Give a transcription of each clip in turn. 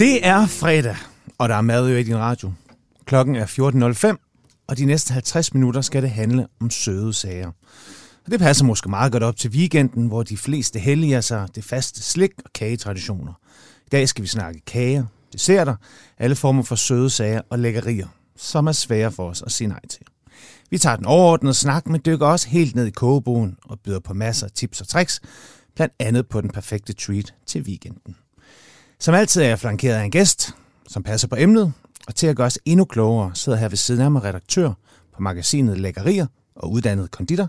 Det er fredag, og der er mad i din radio. Klokken er 14.05, og de næste 50 minutter skal det handle om søde sager. Og det passer måske meget godt op til weekenden, hvor de fleste helliger sig det faste slik og kagetraditioner. I dag skal vi snakke kager, desserter, alle former for søde sager og lækkerier, som er svære for os at sige nej til. Vi tager den overordnede snak, men dykker også helt ned i kogebogen og byder på masser af tips og tricks, blandt andet på den perfekte treat til weekenden. Som altid er jeg flankeret af en gæst, som passer på emnet, og til at gøre os endnu klogere sidder her ved siden af mig redaktør på magasinet Lækkerier og uddannet konditor,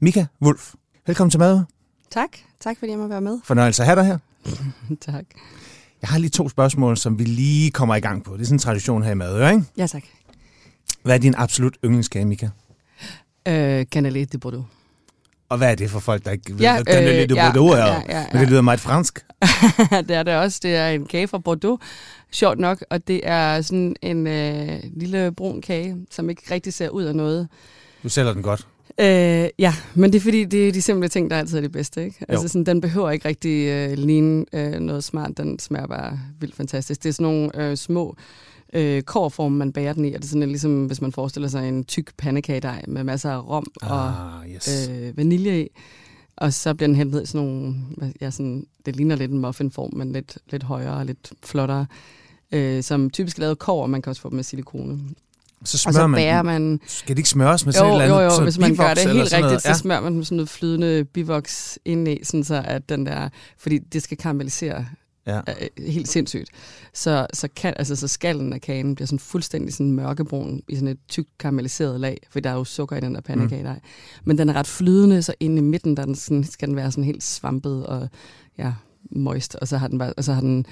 Mika Wulf. Velkommen til mad. Tak. Tak fordi jeg må være med. Fornøjelse at have dig her. tak. Jeg har lige to spørgsmål, som vi lige kommer i gang på. Det er sådan en tradition her i mad, ikke? Ja, tak. Hvad er din absolut yndlingskage, Mika? Øh, Canelé de Bordeaux. Og hvad er det for folk, der ikke ved, Ja, hvad Canelé de øh, ja, Bordeaux er? ja, ja, Men det ja. lyder meget fransk. det er det også. Det er en kage fra Bordeaux, sjovt nok. Og det er sådan en øh, lille brun kage, som ikke rigtig ser ud af noget. Du sælger den godt. Øh, ja, men det er fordi, det er de simple ting, der altid er det bedste. Ikke? Jo. Altså, sådan, den behøver ikke rigtig øh, ligne øh, noget smart. Den smager bare vildt fantastisk. Det er sådan nogle øh, små øh, kårformer, man bærer den i. Og det er sådan ligesom, hvis man forestiller sig en tyk pandekagedej med masser af rom og Ah, yes. øh, vanilje i. Og så bliver den ned i sådan nogle, ja, sådan, det ligner lidt en muffinform, men lidt, lidt højere og lidt flottere. Øh, som typisk er lavet kår, og man kan også få dem med silikone. Så Og smører så man bærer den. man... Skal det ikke smøres med sådan Jo, et eller jo, andet? jo, sådan hvis man gør det helt rigtigt, noget? så smører man sådan noget flydende bivoks indeni, sådan så at den der, fordi det skal karamellisere Ja. øh, helt sindssygt. Så, så, kan, altså, så skallen af kagen bliver sådan fuldstændig sådan mørkebrun i sådan et tykt karamelliseret lag, for der er jo sukker i den der pandekagedej. Mm. Men den er ret flydende, så inde i midten der er den sådan, skal den være sådan helt svampet og ja, moist, og så har den, bare, og så har den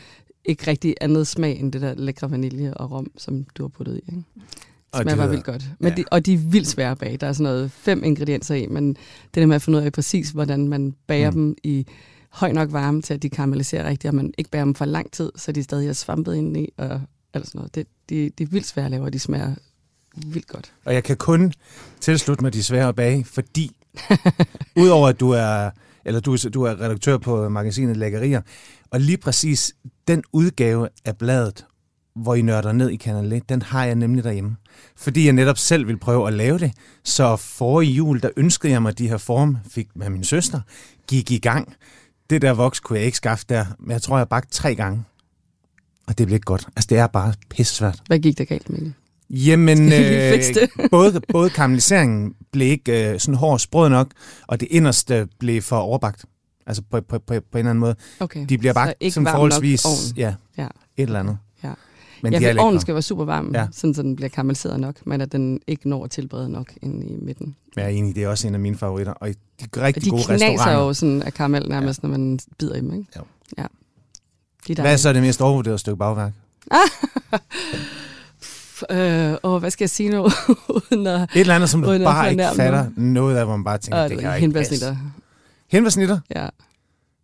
ikke rigtig andet smag end det der lækre vanilje og rom, som du har puttet i. Ikke? Og smager det bare vildt godt. Men ja. de, og de er vildt svære at bage. Der er sådan noget fem ingredienser i, men det der med at finde ud af præcis, hvordan man bager mm. dem i høj nok varme til, at de karamelliserer rigtigt, og man ikke bærer dem for lang tid, så de stadig er svampet indeni og alt sådan noget. Det, de, de er vildt svære at lave, og de smager vildt godt. Og jeg kan kun tilslutte mig de svære at bage, fordi udover at du er, eller du, du er redaktør på magasinet Lækkerier, og lige præcis den udgave af bladet, hvor I nørder ned i Canalé, den har jeg nemlig derhjemme. Fordi jeg netop selv vil prøve at lave det. Så for i jul, der ønskede jeg mig de her form, fik med min søster, gik i gang. Det der voks kunne jeg ikke skaffe der, men jeg tror, jeg bagte tre gange. Og det blev ikke godt. Altså, det er bare pisse svært. Hvad gik der galt med det? Jamen, øh, både, både karamelliseringen blev ikke øh, sådan hård og sprød nok, og det inderste blev for overbagt. Altså på, på, på, på en eller anden måde. Okay. De bliver bagt som forholdsvis ja, Ja. et eller andet. Men ja, de for ovnen skal være super varm, Ja. sådan så den bliver karamelliseret nok, men at den ikke når at tilberede nok inde i midten. Jeg er enig, det er også en af mine favoritter. Og de Og rigtig de gode restauranter. jo sådan af karamel nærmest, ja. når man bider i dem, ikke? Jo. Ja. De Hvad er så det mest overvurderede stykke bagværk? Øh, åh, hvad skal jeg sige nu? At... Et eller andet, som du bare ikke fatter noget af, hvor man bare tænker, det kan ikke passe. Ja,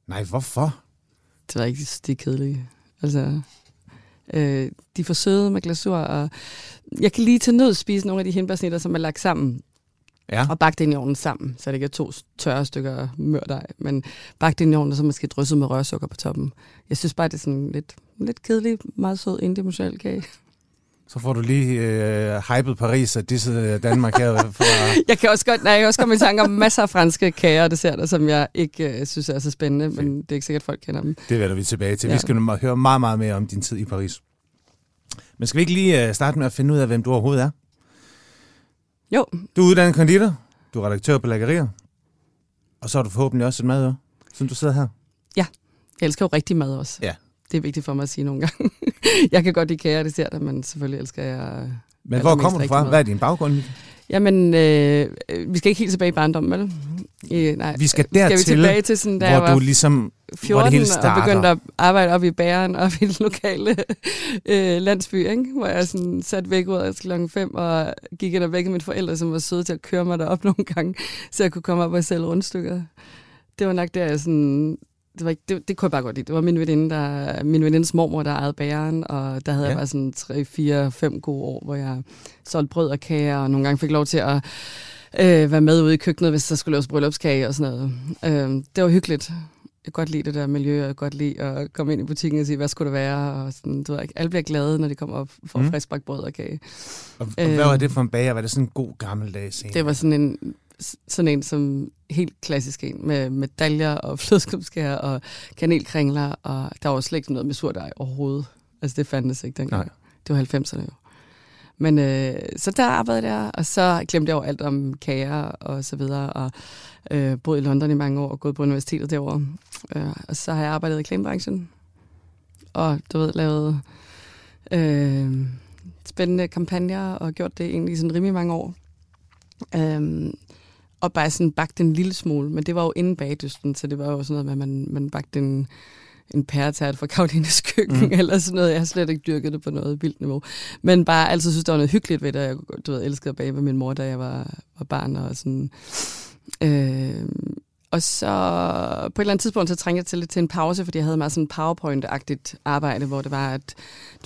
Nej, hvorfor? det var ikke de er kedelige. Altså, øh, de er for søde med glasur, og jeg kan lige til nød spise nogle af de hindbærsnitter, som er lagt sammen, Ja. og bagt ind i ovnen sammen, så det ikke er to tørre stykker mørdej, men bagt ind i ovnen, og så måske drysset med rørsukker på toppen. Jeg synes bare, det er sådan lidt, lidt kedelig, meget sød individuel kage. Så får du lige øh, hypet Paris og disse Danmark her. For, Jeg kan også godt, nej, jeg kan også komme i tanke om masser af franske kager og desserter, som jeg ikke øh, synes er så spændende, men det er ikke sikkert, folk kender dem. Det vender vi tilbage til. Ja. Ja. Vi skal høre meget, meget mere om din tid i Paris. Men skal vi ikke lige øh, starte med at finde ud af, hvem du overhovedet er? Jo, Du er uddannet konditor, du er redaktør på Lækkerier, og så har du forhåbentlig også et madøre, siden du sidder her. jeg elsker jo rigtig mad også. Ja. Det er vigtigt for mig at sige nogle gange. jeg kan godt lide kager og desserter, men selvfølgelig elsker jeg... Men hvor kommer du fra? Hvad er din baggrund? Jamen, øh, vi skal ikke helt tilbage i barndommen, vel? I, nej, Vi skal skal vi dertil, tilbage til sådan, da jeg hvor var du ligesom, hvor det 14 hele og starter. begyndte at arbejde op i bæren, op i den lokale øh, landsby, ikke? hvor jeg sådan sat væk ud af klokken 5 og gik ind og væk mine forældre, som var søde til at køre mig derop nogle gange, så jeg kunne komme op og sælge rundstykker. Det var nok der, jeg sådan... Det, var ikke, det, det kunne jeg bare godt lide. Det var min veninde, der, min venindes mormor, der ejede bæren, og der havde Ja. jeg bare sådan 3, 4, 5 gode år, hvor jeg solgte brød og kager, og nogle gange fik lov til at øh, være med ude i køkkenet, hvis der skulle laves bryllupskage og sådan noget. Øh, det var hyggeligt. jeg kan godt lide det der miljø, og jeg kan godt lide at komme ind i butikken og sige, hvad skulle det være? Og sådan, du ved, alle bliver glade, når de kommer op for mm. friskbagt brød og kage. Og, og hvad var det for en bager? Var det sådan en god gammeldags scene? Det var sådan en, sådan en som helt klassisk en, med medaljer og flødeskumskær og kanelkringler, og der var slet ikke noget med surdej overhovedet. Altså det fandtes ikke dengang. Nej. Det var 90'erne jo. Men øh, så der arbejdede jeg, og så glemte jeg jo alt om kager og så videre, og øh, boet i London i mange år og gået på universitetet derovre. Øh, og så har jeg arbejdet i reklamebranchen, og du ved, lavet øh, spændende kampagner, og gjort det egentlig sådan rimelig mange år. Øh, og bare sådan bagt en lille smule, men det var jo inden bagdysten, så det var jo sådan noget med, at man, man bagte en en pæretært fra Karolines køkken, mm. eller sådan noget. Jeg har slet ikke dyrket det på noget vildt niveau. Men bare altid synes, der var noget hyggeligt ved det. Jeg du ved, elskede at bage med min mor, da jeg var, var barn, og sådan... Øh, og så på et eller andet tidspunkt, så trængte jeg til lidt til en pause, fordi jeg havde meget sådan PowerPoint-agtigt arbejde, hvor det var, at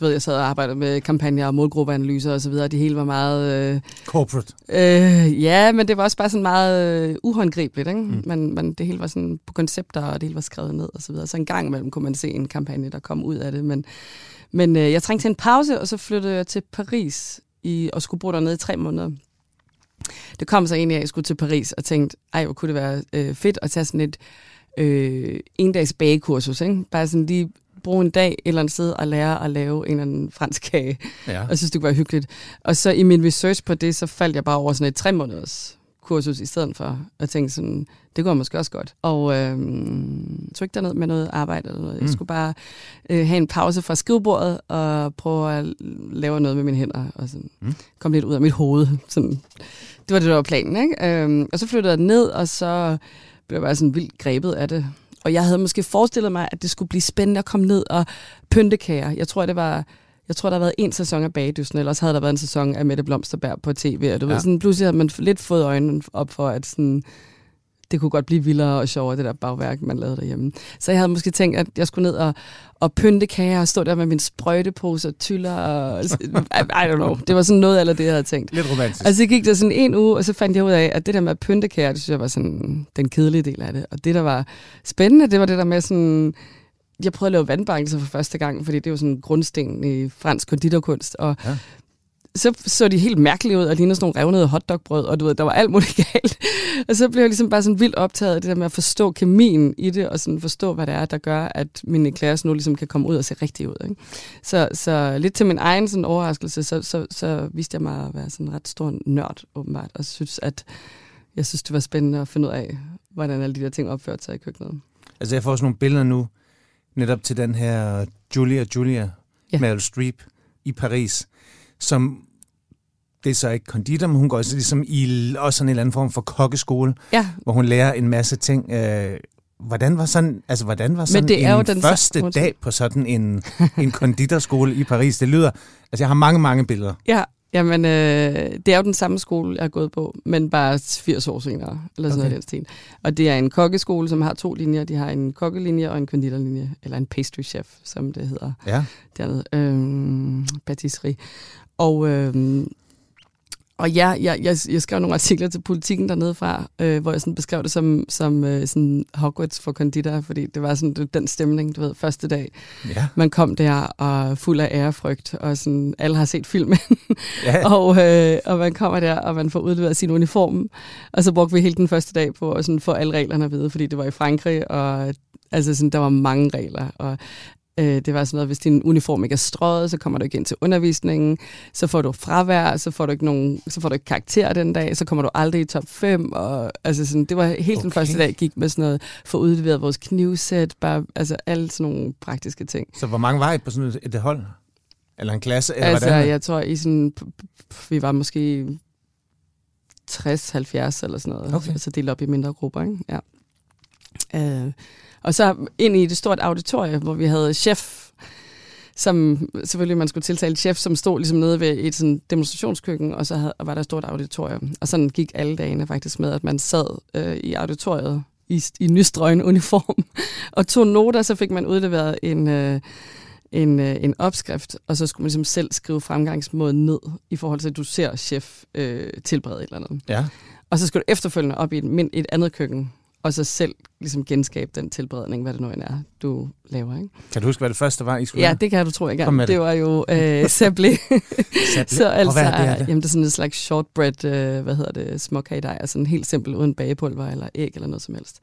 du ved, jeg sad og arbejdede med kampagner og målgruppeanalyser og så videre, og det hele var meget... Øh, Corporate. Øh, ja, men det var også bare sådan meget øh, uhåndgribeligt, ikke? Mm. Men, men det hele var sådan på koncepter, og det hele var skrevet ned og så videre. Så en gang imellem kunne man se en kampagne, der kom ud af det, men, men øh, jeg trængte til en pause, og så flyttede jeg til Paris i, og skulle bo dernede i tre måneder. Det kom så egentlig, at jeg skulle til Paris og tænkte, ej, hvor kunne det være øh, fedt at tage sådan et øh, en-dags bagekursus. Ikke? Bare sådan lige bruge en dag et eller andet sted og lære at lave en eller anden fransk kage. Ja. Og jeg synes, det kunne være hyggeligt. Og så i min research på det, så faldt jeg bare over sådan et tre måneders kursus i stedet for. at tænke sådan, det går måske også godt. Og øh, tog ikke derned med noget arbejde eller noget. Jeg mm. skulle bare øh, have en pause fra skrivebordet og prøve at lave noget med mine hænder og sådan, mm. komme lidt ud af mit hoved. Sådan. Det var det, der var planen. Ikke? Øh, og så flyttede jeg ned, og så blev jeg bare sådan vildt grebet af det. Og jeg havde måske forestillet mig, at det skulle blive spændende at komme ned og pynte kager. Jeg tror, det var jeg tror, der har været en sæson af Bagdysten, eller også havde der været en sæson af Mette Blomsterberg på tv, og du ja. ved, sådan, pludselig har man lidt fået øjnene op for, at sådan, det kunne godt blive vildere og sjovere, det der bagværk, man lavede derhjemme. Så jeg havde måske tænkt, at jeg skulle ned og, og pynte kager og stå der med min sprøjtepose og tyller. Og, I, don't know. Det var sådan noget af det, jeg havde tænkt. Lidt romantisk. Og så gik der sådan en uge, og så fandt jeg ud af, at det der med at pynte kager, det synes jeg var sådan den kedelige del af det. Og det, der var spændende, det var det der med sådan jeg prøvede at lave vandbankelser for første gang, fordi det var sådan en grundsten i fransk konditorkunst. Og ja. så så de helt mærkelige ud, og lignede sådan nogle revnede hotdogbrød, og du ved, der var alt muligt galt. og så blev jeg ligesom bare sådan vildt optaget af det der med at forstå kemien i det, og sådan forstå, hvad det er, der gør, at min eklæres nu ligesom kan komme ud og se rigtig ud. Ikke? Så, så lidt til min egen sådan overraskelse, så, så, så viste jeg mig at være sådan en ret stor nørd, åbenbart, og synes, at jeg synes, det var spændende at finde ud af, hvordan alle de der ting opførte sig i køkkenet. Altså jeg får sådan nogle billeder nu, netop til den her Julia Julia ja. Meryl Streep i Paris, som det er så ikke konditor, men hun går også ligesom i også sådan en eller anden form for kokkeskole, ja. hvor hun lærer en masse ting. Øh, hvordan var sådan, altså, hvordan var sådan det er en jo den første dag på sådan en, en konditorskole i Paris? Det lyder, altså jeg har mange, mange billeder. Ja, Jamen, øh, det er jo den samme skole, jeg har gået på, men bare 80 år senere, eller sådan okay. noget den Og det er en kokkeskole, som har to linjer. De har en kokkelinje og en konditorlinje, eller en pastry chef, som det hedder ja. dernede. Øh, patisserie. Og øh, og ja, jeg, jeg, jeg skrev nogle artikler til politikken dernede fra, øh, hvor jeg sådan beskrev det som, som øh, sådan Hogwarts for konditor, fordi det var sådan den stemning, du ved, første dag. Ja. Man kom der og fuld af ærefrygt, og sådan, alle har set filmen. ja. og, øh, og man kommer der, og man får udleveret sin uniform. Og så brugte vi hele den første dag på at sådan få alle reglerne at vide, fordi det var i Frankrig, og Altså sådan, der var mange regler, og Øh, det var sådan noget, hvis din uniform ikke er strøget, så kommer du ikke ind til undervisningen, så får du fravær, så får du ikke, nogen, så får du ikke karakter den dag, så kommer du aldrig i top 5. Og, altså sådan, det var helt okay. den første dag, gik med sådan noget, få udleveret vores knivsæt, bare, altså alle sådan nogle praktiske ting. Så hvor mange var I på sådan et, et hold? Eller en klasse? Eller altså, hvordan? jeg tror, i sådan, vi var måske 60-70 eller sådan noget. Okay. Altså delt op i mindre grupper, ikke? Ja. Øh, og så ind i det stort auditorium, hvor vi havde chef, som selvfølgelig man skulle tiltale chef, som stod ligesom nede ved et sådan demonstrationskøkken, og så havde, og var der et stort auditorium. Og sådan gik alle dagene faktisk med, at man sad øh, i auditoriet i, i nystrøgen uniform og tog noter, så fik man udleveret en, øh, en, øh, en opskrift, og så skulle man ligesom selv skrive fremgangsmåden ned, i forhold til, at du ser chef øh, tilberede et eller andet. Ja. Og så skulle du efterfølgende op i et, et andet køkken, og så selv ligesom genskabe den tilberedning, hvad det nu end er, du laver. Ikke? Kan du huske, hvad det første var, I skulle Ja, det kan du tro, jeg med Det det. var jo øh, sablé. Så Og altså, hvad er det, er det? Jamen, det er sådan en slags shortbread, øh, hvad hedder det, småkagedej, altså en helt simpel, uden bagepulver eller æg eller noget som helst.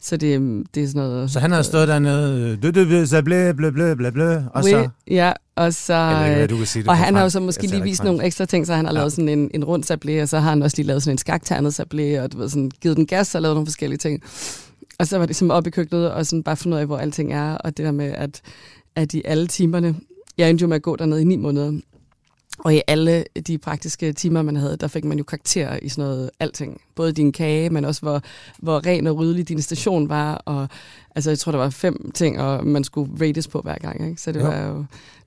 Så det, det er sådan noget... Så han havde stået dernede, du, du, du, så blæ, blæ, blæ, blæ, blæ, og så... Ja, og så... Jeg ved du kan sige det og han har jo så måske lige vist nogle ekstra ting, så han har lavet sådan en, en rund sablé, og så har han også lige lavet sådan en skakternet sablé, og du ved, sådan, givet den gas og lavet nogle forskellige ting. Og så var det simpelthen op i køkkenet, og sådan bare fundet ud af, hvor alting er, og det der med, at, at i alle timerne, jeg endte jo med at gå dernede i ni måneder, og i alle de praktiske timer, man havde, der fik man jo karakterer i sådan noget alting. Både din kage, men også hvor, hvor ren og ryddelig din station var. Og, altså, jeg tror, der var fem ting, og man skulle rates på hver gang. Ikke? Så det Jo. var jo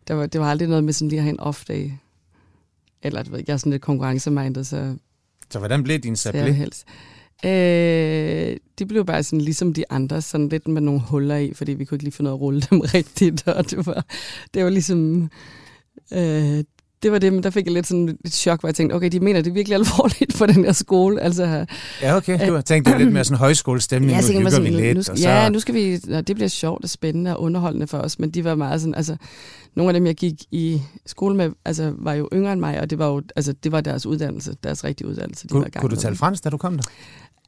der var, det var aldrig noget med sådan lige at have en off-day. Eller du ved, jeg er sådan lidt konkurrencemindet, så Så hvordan blev din sablé? helst. Øh, det blev bare sådan ligesom de andre, sådan lidt med nogle huller i, fordi vi kunne ikke lige finde af at rulle dem rigtigt, og det var, det var ligesom, øh, det var det, men der fik jeg lidt sådan et chok, hvor jeg tænkte, okay, de mener det er virkelig alvorligt på den her skole, altså, Ja, okay. Du har tænkt, det er lidt mere sådan højskolestemning, nu tænker hygger mig vi sådan, lidt. nu, skal, og så, Ja, nu skal vi, og det bliver sjovt og spændende og underholdende for os, men de var meget sådan, altså, nogle af dem, jeg gik i skole med, altså, var jo yngre end mig, og det var jo, altså, det var deres uddannelse, deres rigtige uddannelse. De var kunne, gang kunne du tale fransk, da du kom der?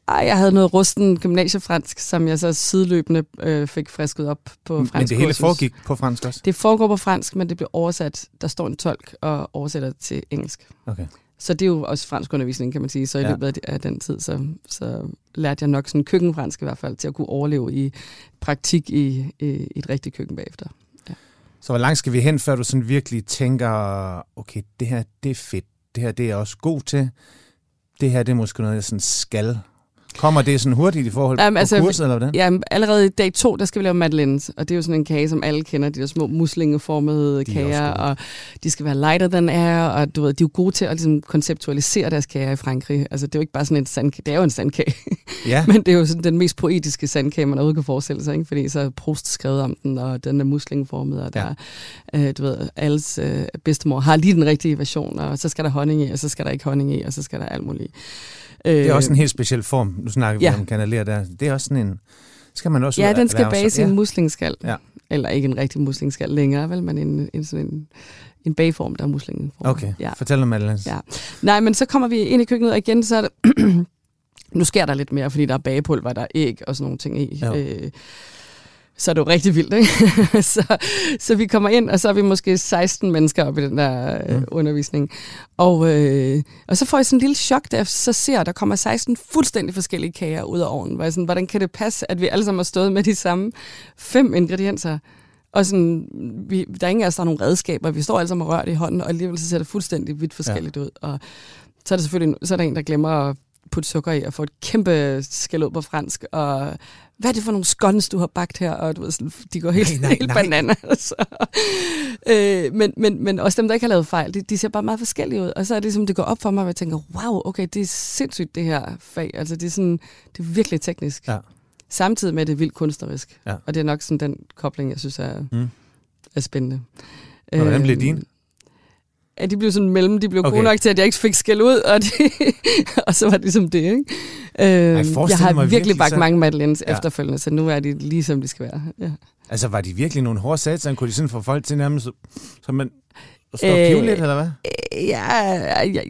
Ej, jeg havde noget rusten gymnasiefransk, som jeg så sideløbende øh, fik frisket op på fransk Men det hele foregik på fransk også? Det foregår på fransk, men det blev oversat. Der står en tolk og oversætter til engelsk. Okay. Så det er jo også fransk undervisning, kan man sige. Så i Ja. løbet af- den tid, så, så lærte jeg nok sådan køkkenfransk i hvert fald, til at kunne overleve i praktik i, i, et rigtigt køkken bagefter. Så hvor langt skal vi hen, før du sådan virkelig tænker, okay, det her, det er fedt. Det her, det er jeg også god til. Det her, det er måske noget, jeg sådan skal. Kommer det sådan hurtigt i forhold Jamen, på altså, kurset, eller hvordan? Ja, allerede i dag to, der skal vi lave madeleines, og det er jo sådan en kage, som alle kender, de der små muslingeformede De er kager, og de skal være lighter than air, og du ved, de er jo gode til at ligesom, konceptualisere deres kager i Frankrig. Altså, det er jo ikke bare sådan en sandkage, det er jo en sandkage, Ja, men det er jo sådan den mest poetiske sandkage, man overhovedet kan forestille sig, ikke? fordi så er Proust skrevet om den, og den er muslingeformet, og der, ja. øh, du ved, alles øh, bedstemor har lige den rigtige version, og så skal der honning i, og så skal der ikke honning i, og så skal der alt muligt det er også en helt speciel form. Nu snakker vi Ja. om kanaler der. Det er også sådan en... Skal man også Ja, den skal bages i ja. en muslingskal. Ja. Eller ikke en rigtig muslingskal længere, vel, men en, en, sådan en, en bagform, der er muslingeform. Okay, Ja. fortæl om Madeleine. Ja. Nej, men så kommer vi ind i køkkenet, og igen, så er det... nu sker der lidt mere, fordi der er bagepulver, der er æg og sådan nogle ting i. Ja. Øh, så er det jo rigtig vildt, ikke? så, så vi kommer ind, og så er vi måske 16 mennesker op i den der øh, Mm. undervisning. Og, øh, og så får jeg sådan en lille chok, da jeg så ser, at der kommer 16 fuldstændig forskellige kager ud af ovnen. Hvor jeg sådan, hvordan kan det passe, at vi alle sammen har stået med de samme fem ingredienser? Og sådan, vi, der er ingen af os, der har nogle redskaber. Vi står alle sammen og rører det i hånden, og alligevel så ser det fuldstændig vidt forskelligt ja. ud. Og så er der selvfølgelig så er der en, der glemmer at putte sukker i og få et kæmpe skæld ud på fransk. Og hvad er det for nogle scones, du har bagt her? Og du ved, sådan, de går helt, Nej, nej, helt nej. bananer. Så, øh, men, men, men også dem, der ikke har lavet fejl, de, de ser bare meget forskellige ud. Og så er det ligesom, det går op for mig, og jeg tænker, wow, okay, det er sindssygt det her fag. Altså det er, sådan, det er virkelig teknisk. Ja. Samtidig med, at det er vildt kunstnerisk. Ja. Og det er nok sådan den kobling, jeg synes er, Mm. er spændende. Hvordan blev Øhm, din? Ja, de blev sådan mellem, de blev okay. Gode nok til, at jeg ikke fik skæld ud, og, de, og så var det ligesom det, ikke? Øhm, jeg forestiller har virkelig virkelig bagt så- mange madeleines Ja. efterfølgende, så nu er de lige som de skal være. Ja. Altså, var de virkelig nogle hårde satan? Kunne de sådan få folk til nærmest, så man og Øh, pive lidt, eller hvad? Øh, Ja, jeg,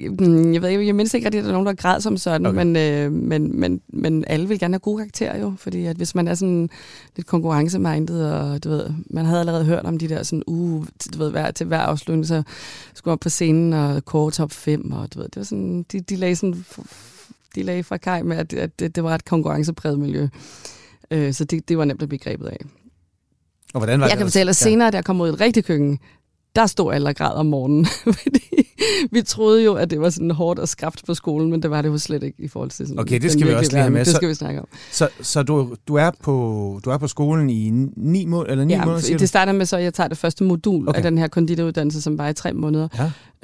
jeg ved ikke, jeg mindst ikke rigtig, at der er nogen, der græd som sådan, Okay. men, øh, men, men, men alle vil gerne have gode karakterer jo, fordi at hvis man er sådan lidt konkurrencemindet, og du ved, man havde allerede hørt om de der sådan, uh, du ved, hver, til hver afslutning, så skulle man op på scenen og kåre top 5, og du ved, det var sådan, de, de lagde sådan, de lagde fra kaj med, at, at det, det var et konkurrencepræget miljø. Øh, så det, det var nemt at blive grebet af. Og hvordan var Jeg det kan fortælle, at senere, da jeg kom ud i et rigtigt køkken, der stod alle og græd om morgenen. Fordi vi troede jo, at det var sådan hårdt og skrabt på skolen, men det var det jo slet ikke i forhold til sådan Okay, det skal vi også lige have med. Det Så- skal vi snakke om. Så, så du, du, er på, du er på skolen i ni, må, eller ni Ja, måneder, siger det starter med så, at jeg tager det første modul Okay. af den her konditoruddannelse, som var i tre måneder,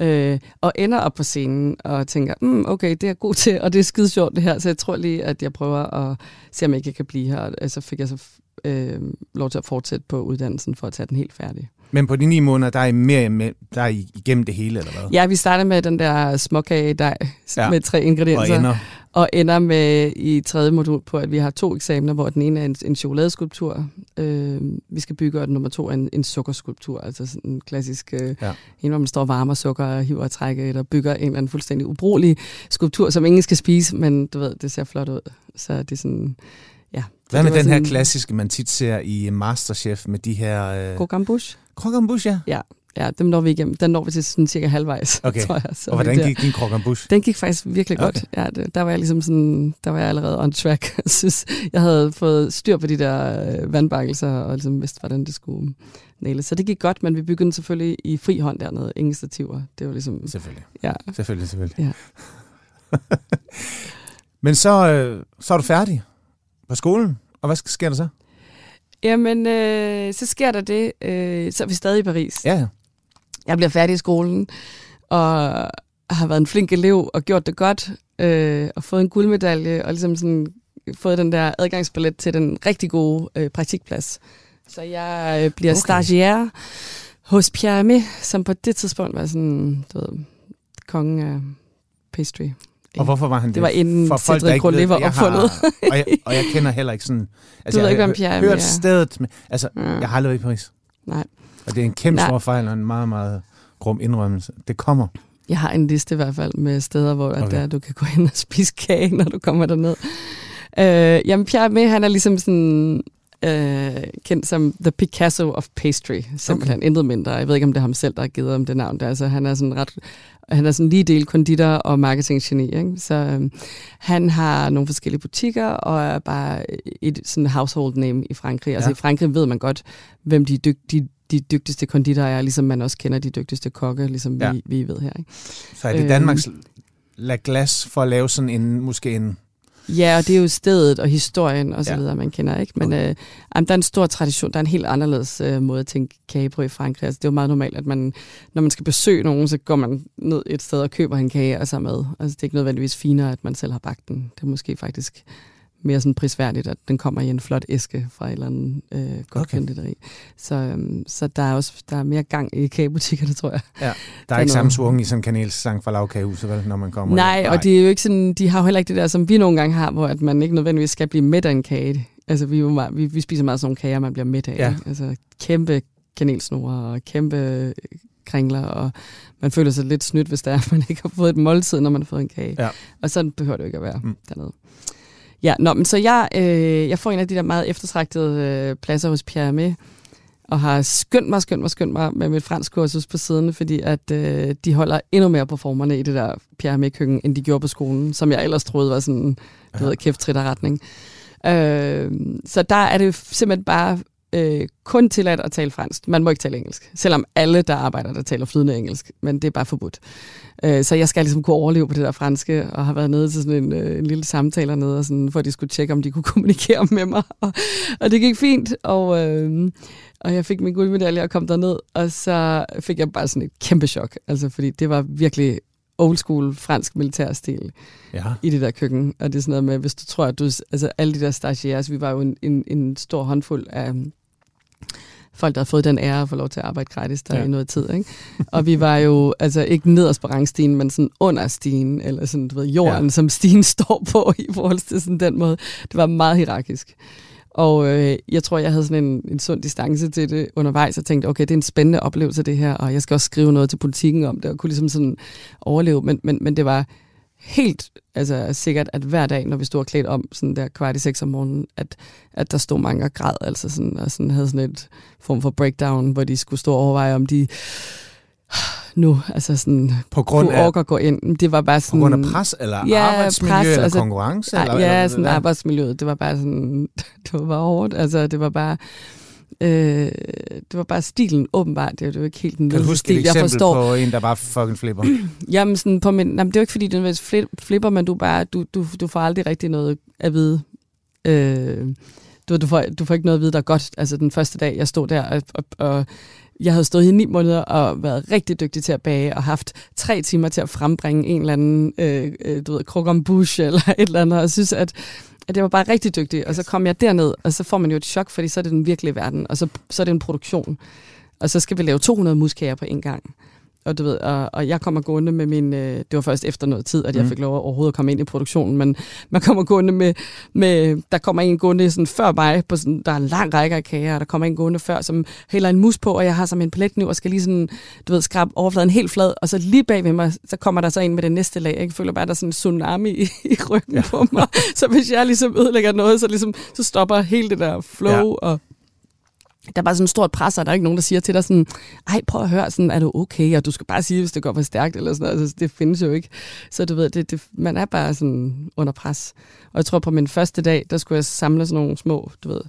Ja. øh, og ender op på scenen og tænker, mm, okay, det er god til, og det er skide sjovt det her, så jeg tror lige, at jeg prøver at se, om jeg ikke kan blive her. Og så fik jeg så øh, lov til at fortsætte på uddannelsen for at tage den helt færdig. Men på de ni måneder, der er I mere med, der er I igennem det hele, eller hvad? Ja, vi starter med den der småkage dej Ja. med tre Og ingredienser. ender. Og ender med i tredje modul på, at vi har to eksamener, hvor den ene er en, en chokoladeskulptur, øh, vi skal bygge, og den nummer to er en, en sukkerskulptur, altså sådan en klassisk, øh, ja. en hvor man står varme og sukker og hiver og trækker eller bygger en eller anden fuldstændig ubrugelig skulptur, som ingen skal spise, men du ved, det ser flot ud. Så det er sådan. Hvad med den sådan, her klassiske, man tit ser i Masterchef med de her... Øh... Krogambush? Krogambush, ja. Ja, Ja, dem når vi igennem. Den når vi til sådan cirka halvvejs, okay. tror jeg. Så og hvordan gik din krokambush? Den gik faktisk virkelig godt. Okay. Ja, det, der var jeg ligesom sådan, der var jeg allerede on track. Jeg synes, jeg havde fået styr på de der øh, vandbakkelser, og ligesom vidste, hvordan det skulle næle. Så det gik godt, men vi begyndte selvfølgelig i fri hånd dernede. Ingen stativer. Det var ligesom... Selvfølgelig. Ja. Selvfølgelig, selvfølgelig. Ja. men så, øh, så er du færdig på skolen, og hvad sker der så? Jamen, øh, så sker der det. Øh, så er vi stadig i Paris. Ja, ja. Jeg bliver færdig i skolen, og har været en flink elev og gjort det godt, øh, og fået en guldmedalje, og ligesom sådan fået den der adgangsbillet til den rigtig gode øh, praktikplads. Så jeg øh, bliver okay. stagiaire hos Pierre Hermé, som på det tidspunkt var sådan, du ved, kongen af pastry. Og hvorfor var han det? Det var inden For folk, Cedric Grolet var opfundet. og, jeg, og jeg kender heller ikke sådan... Altså, du ved ikke, hvem Pierre Jeg har hørt stedet... Med, altså, ja. jeg har aldrig været i Paris. Nej. Og det er en kæmpe stor fejl og en meget, meget grum indrømmelse. Det kommer. Jeg har en liste i hvert fald med steder, hvor okay. der, du kan gå hen og spise kage, når du kommer derned. Øh, jamen, Pierre med, han er ligesom sådan øh, kendt som The Picasso of Pastry. Simpelthen okay. intet mindre. Jeg ved ikke, om det er ham selv, der har givet ham det navn. Der. Altså, han er sådan ret han er sådan lige del konditor og marketinggeni. Ikke? Så øh, han har nogle forskellige butikker og er bare et sådan household name i Frankrig. Altså, ja. Altså i Frankrig ved man godt, hvem de, dyg, de, de dygtigste konditorer er, ligesom man også kender de dygtigste kokke, ligesom ja. vi, vi ved her. Ikke? Så er det Danmarks øhm, La Glas for at lave sådan en, måske en Ja, og det er jo stedet og historien og så ja. videre, man kender, ikke? Men okay. øh, der er en stor tradition, der er en helt anderledes øh, måde at tænke kage på i Frankrig. Altså, det er jo meget normalt, at man, når man skal besøge nogen, så går man ned et sted og køber en kage og så med. Altså, det er ikke nødvendigvis finere, at man selv har bagt den. Det er måske faktisk mere sådan prisværdigt, at den kommer i en flot æske fra et eller andet øh, godt okay. konditeri. Så, øhm, så der er også der er mere gang i kagebutikkerne, tror jeg. Ja, der er ikke samme svung i sådan en kanelsang fra lavkagehuset, vel, når man kommer Nej, Nej, og det er jo ikke sådan, de har jo heller ikke det der, som vi nogle gange har, hvor at man ikke nødvendigvis skal blive mæt af en kage. Altså, vi, meget, vi, vi spiser meget sådan nogle kager, man bliver mæt af. Ja. Altså, kæmpe kanelsnore og kæmpe kringler, og man føler sig lidt snydt, hvis der er, man ikke har fået et måltid, når man har fået en kage. Ja. Og sådan behøver det jo ikke at være mm. dernede. Ja, nå, men så jeg, øh, jeg får en af de der meget eftertragtede øh, pladser hos Pierre med, og har skyndt mig, skyndt mig, skyndt mig med mit fransk kursus på siden, fordi at øh, de holder endnu mere på formerne i det der Pierre med køkken, end de gjorde på skolen, som jeg ellers troede var sådan, du ja. ved, kæft retning. Øh, så der er det simpelthen bare øh, kun tilladt at tale fransk. Man må ikke tale engelsk, selvom alle, der arbejder, der taler flydende engelsk, men det er bare forbudt. Øh, så jeg skal ligesom kunne overleve på det der franske, og har været nede til sådan en, øh, en lille samtale nede, og sådan, for at de skulle tjekke, om de kunne kommunikere med mig. Og, og det gik fint, og, øh, og jeg fik min guldmedalje og kom derned, og så fik jeg bare sådan et kæmpe chok, altså fordi det var virkelig old school fransk militærstil ja. i det der køkken. Og det er sådan noget med, hvis du tror, at du... Altså alle de der stagiaires, vi var jo en, en, en stor håndfuld af folk, der har fået den ære at få lov til at arbejde gratis der ja. i noget tid. Ikke? Og vi var jo altså ikke nederst på rangstigen, men sådan under stigen, eller sådan, du ved, jorden, ja. som stigen står på i forhold til sådan den måde. Det var meget hierarkisk. Og øh, jeg tror, jeg havde sådan en, en sund distance til det undervejs, og tænkte, okay, det er en spændende oplevelse det her, og jeg skal også skrive noget til politikken om det, og kunne ligesom sådan overleve. Men, men, men det var helt altså, sikkert, at hver dag, når vi stod klædt om sådan der kvart i seks om morgenen, at, at der stod mange og græd, altså sådan, og sådan havde sådan et form for breakdown, hvor de skulle stå og overveje, om de nu, altså sådan, på grund af, at gå ind. Det var bare sådan... På grund af pres, eller ja, arbejdsmiljø, pres, eller altså, konkurrence? Eller, ja eller, sådan arbejdsmiljøet, det var bare sådan, det var bare hårdt, altså det var bare, Øh, det var bare stilen, åbenbart. Det var jo ikke helt den Kan du huske stil, et jeg forstår. på en, der bare fucking flipper? Jamen, sådan på min, jamen, det er jo ikke, fordi du er flipper, men du, bare, du, du, du får aldrig rigtig noget at vide. Øh, du, du, får, du får ikke noget at vide, der er godt. Altså, den første dag, jeg stod der, og, og, og jeg havde stået i ni måneder og været rigtig dygtig til at bage, og haft tre timer til at frembringe en eller anden, øh, øh du ved, krok bush eller et eller andet, og synes, at at jeg var bare rigtig dygtig, og så kom jeg derned, og så får man jo et chok, fordi så er det den virkelige verden, og så, så er det en produktion. Og så skal vi lave 200 muskager på en gang. Og du ved, og, og jeg kommer gående med min, øh, det var først efter noget tid, at jeg Mm. fik lov at overhovedet at komme ind i produktionen, men man kommer gående med, med der kommer en gående sådan før mig, på sådan, der er en lang række af kager, og der kommer en gående før, som hælder en mus på, og jeg har som en paletkniv, og skal lige sådan, du ved, skrabe overfladen helt flad, og så lige bag ved mig, så kommer der så en med det næste lag. Jeg føler bare, at der er sådan en tsunami i, i ryggen ja. på mig. Så hvis jeg ligesom ødelægger noget, så, ligesom, så stopper hele det der flow, ja. og der var sådan et stort pres, og der er ikke nogen, der siger til dig sådan, ej, prøv at høre, sådan, er du okay? Og du skal bare sige, hvis det går for stærkt, eller sådan noget. Altså, det findes jo ikke. Så du ved, det, det, man er bare sådan under pres. Og jeg tror, på min første dag, der skulle jeg samle sådan nogle små, du ved,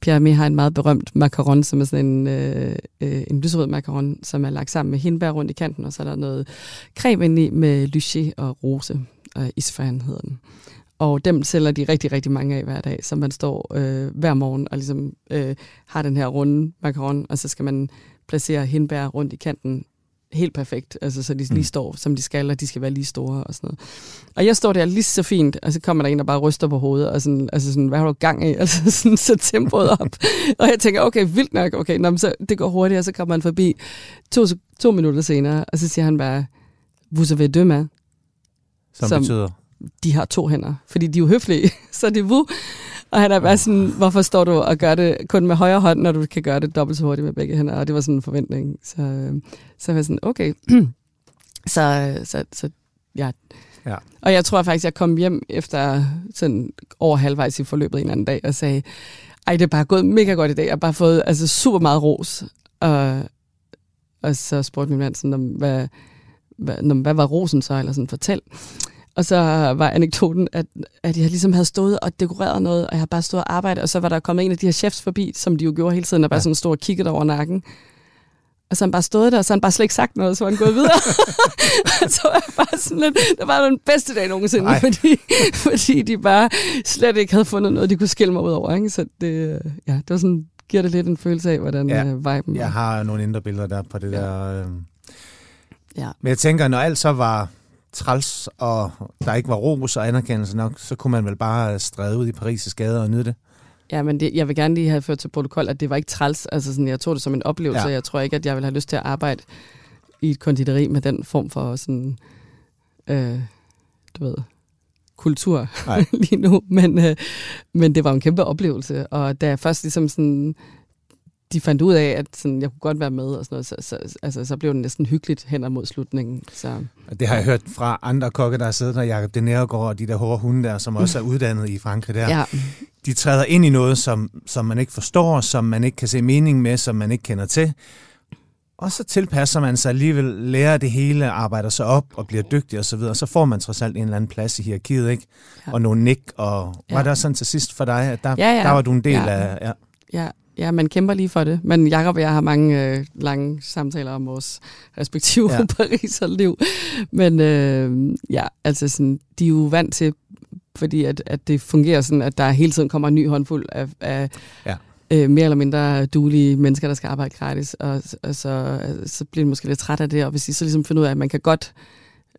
Pierre Hermé har en meget berømt macaron, som er sådan en, øh, øh, en lyserød macaron, som er lagt sammen med hindbær rundt i kanten, og så er der noget creme ind i med lyché og rose. Og isfæren hedder den. Og dem sælger de rigtig, rigtig mange af hver dag, så man står øh, hver morgen og ligesom øh, har den her runde macaron, og så skal man placere hindbær rundt i kanten helt perfekt, altså så de lige Mm. står, som de skal, og de skal være lige store og sådan noget. Og jeg står der lige så fint, og så kommer der en, der bare ryster på hovedet, og sådan, altså sådan, hvad har du gang i? Altså sådan, så tempoet op. og jeg tænker, okay, vildt nok, okay, nå, så det går hurtigt, og så kommer han forbi to, to minutter senere, og så siger han bare, vous avez deux mains. Som, Som- betyder... De har to hænder, fordi de er jo høflige, så det er vous. Og han er bare sådan, hvorfor står du og gør det kun med højre hånd, når du kan gøre det dobbelt så hurtigt med begge hænder? Og det var sådan en forventning. Så, øh, så var jeg sådan, okay. så, så, så ja. Ja. Og jeg tror faktisk, jeg kom hjem efter sådan over halvvejs i forløbet en anden dag og sagde, ej, det er bare gået mega godt i dag. Jeg har bare fået altså, super meget ros. Og, og så spurgte min mand sådan, hvad, hvad, hvad var rosen så? Eller sådan, fortæl. Og så var anekdoten, at, at jeg ligesom havde stået og dekoreret noget, og jeg havde bare stået og arbejdet, og så var der kommet en af de her chefs forbi, som de jo gjorde hele tiden, og bare Ja. sådan stod og kiggede over nakken. Og så har han bare stået der, og så har han bare slet ikke sagt noget, så var han gået videre. så var jeg bare sådan lidt, det var den bedste dag nogensinde, Ej. fordi, fordi de bare slet ikke havde fundet noget, de kunne skille mig ud over. Ikke? Så det, ja, det var sådan, giver det lidt en følelse af, hvordan Ja. uh, viben Jeg var. har nogle indre billeder der på det Ja. der... Øh... Ja. Men jeg tænker, når alt så var træls, og der ikke var ros og anerkendelse nok, så kunne man vel bare stræde ud i Paris' gader og nyde det. Ja, men det, jeg vil gerne lige have ført til protokol, at det var ikke træls. Altså sådan, jeg tog det som en oplevelse, Ja. jeg tror ikke, at jeg vil have lyst til at arbejde i et konditori med den form for sådan, øh, du ved, kultur lige nu. Men, øh, men det var en kæmpe oplevelse, og da jeg først ligesom sådan, de fandt ud af, at sådan, jeg kunne godt være med, og sådan noget, så, så, altså, så blev det næsten hyggeligt hen mod slutningen. Så, det har jeg hørt fra andre kokke, der har siddet der, Jacob de Nergård og de der hårde hunde der, som også er uddannet i Frankrig der. ja. De træder ind i noget, som, som man ikke forstår, som man ikke kan se mening med, som man ikke kender til. Og så tilpasser man sig alligevel, lærer det hele, arbejder sig op og bliver dygtig osv., og så får man trods alt en eller anden plads i hierarkiet, ikke? Ja. Og nogle nik, og var Ja. der sådan til sidst for dig, at der, Ja, ja. der var du en del Ja. af... Ja. Ja, ja, man kæmper lige for det. Men Jacob og jeg har mange øh, lange samtaler om vores respektive Ja. ja. Paris-liv. Men øh, ja, altså sådan, de er jo vant til, fordi at, at det fungerer sådan, at der hele tiden kommer en ny håndfuld af, af Ja. øh, mere eller mindre duelige mennesker, der skal arbejde gratis. Og, og så, så bliver de måske lidt træt af det, og hvis de så ligesom finder ud af, at man kan godt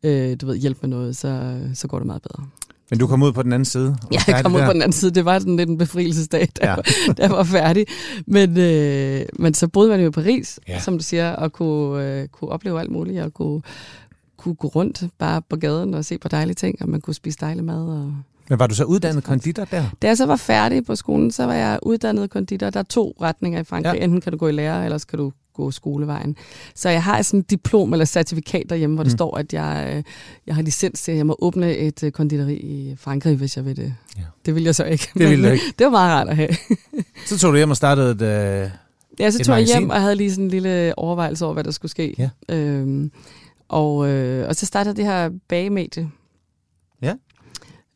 øh, du ved, hjælpe med noget, så, så går det meget bedre. Men du kom ud på den anden side. var Ja, jeg kom ud der. på den anden side. Det var sådan lidt en befrielsesdag, da, Ja. da jeg var færdig. Men, øh, men så boede man jo i Paris, Ja. som du siger, og kunne, øh, kunne opleve alt muligt, og kunne, kunne gå rundt bare på gaden og se på dejlige ting, og man kunne spise dejlig mad. Og... Men var du så uddannet konditor der? Da jeg så var færdig på skolen, så var jeg uddannet konditor. Der er to retninger i Frankrig. Ja. Enten kan du gå i lærer, eller så kan du gå skolevejen. Så jeg har sådan et diplom eller certifikat derhjemme, hvor Mm. står, at jeg, øh, jeg har licens til, at jeg må åbne et øh, konditori i Frankrig, hvis jeg vil det. Ja. Det vil jeg så ikke. Det ville du ikke. Det var meget rart at have. Så tog du hjem og startede et... Øh... Ja, så tog jeg hjem og havde lige sådan en lille overvejelse over, hvad der skulle ske. Ja. Øhm, og, øh, og så startede det her bagemedie. Ja.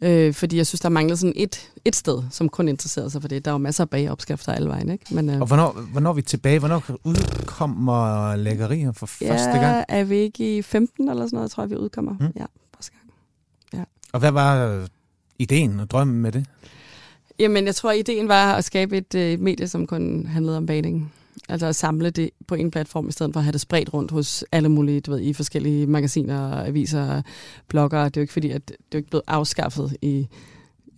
Øh, fordi jeg synes, der manglede sådan et, et sted, som kun interesserede sig for det. Der var masser af bageopskrifter alle vejen, ikke? Men, øh, Og hvornår, hvornår er vi tilbage? Hvornår udkommer lækkerier for ja, første gang? er vi ikke i 15 eller sådan noget, tror jeg, vi udkommer. Mm. Ja, første gang. Og hvad var øh, ideen og drømmen med det? Jamen, jeg tror, ideen var at skabe et øh, medie, som kun handlede om bagning. Altså at samle det på en platform, i stedet for at have det spredt rundt hos alle mulige, du ved, i forskellige magasiner, aviser, blogger. Det er jo ikke fordi, at det er ikke blevet afskaffet i,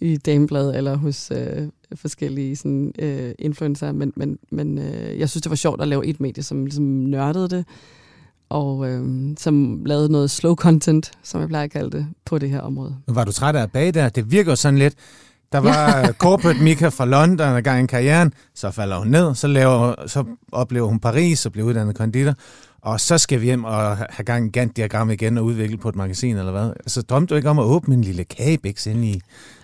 i Dameblad eller hos øh, forskellige sådan, øh, influencer, men, men, men øh, jeg synes, det var sjovt at lave et medie, som ligesom nørdede det, og øh, som lavede noget slow content, som jeg plejer at kalde det, på det her område. Var du træt af at bage der? Det virker sådan lidt... Der var corporate Mika fra London, der gang i karrieren, så falder hun ned, så, laver, så oplever hun Paris og bliver uddannet konditor, og så skal vi hjem og have gang i Gantt-diagram igen og udvikle på et magasin, eller hvad? Så drømte du ikke om at åbne en lille kagebæks ind i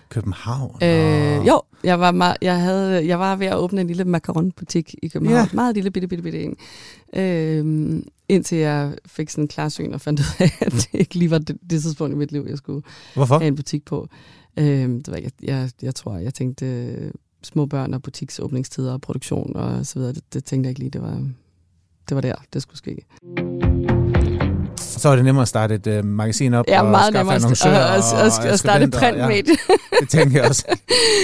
København? Øh, jo, jeg var, meget, jeg, havde, jeg var ved at åbne en lille macaronbutik i København. Ja. Meget lille, bitte, bitte, bitte en. Øh, indtil jeg fik sådan en klarsyn og fandt ud af, at det ikke lige var det, det tidspunkt i mit liv, jeg skulle Hvorfor? have en butik på. Øh, det var, jeg, jeg, jeg tror, jeg tænkte øh, små børn og butiksåbningstider og produktion og så videre. Det, det tænkte jeg ikke lige, det var, det var der, det skulle ske. Så er det nemmere at starte et uh, magasin op Ja, og meget skaffe annoncører at, at, at, at starte printmedie. Ja, det tænker jeg også.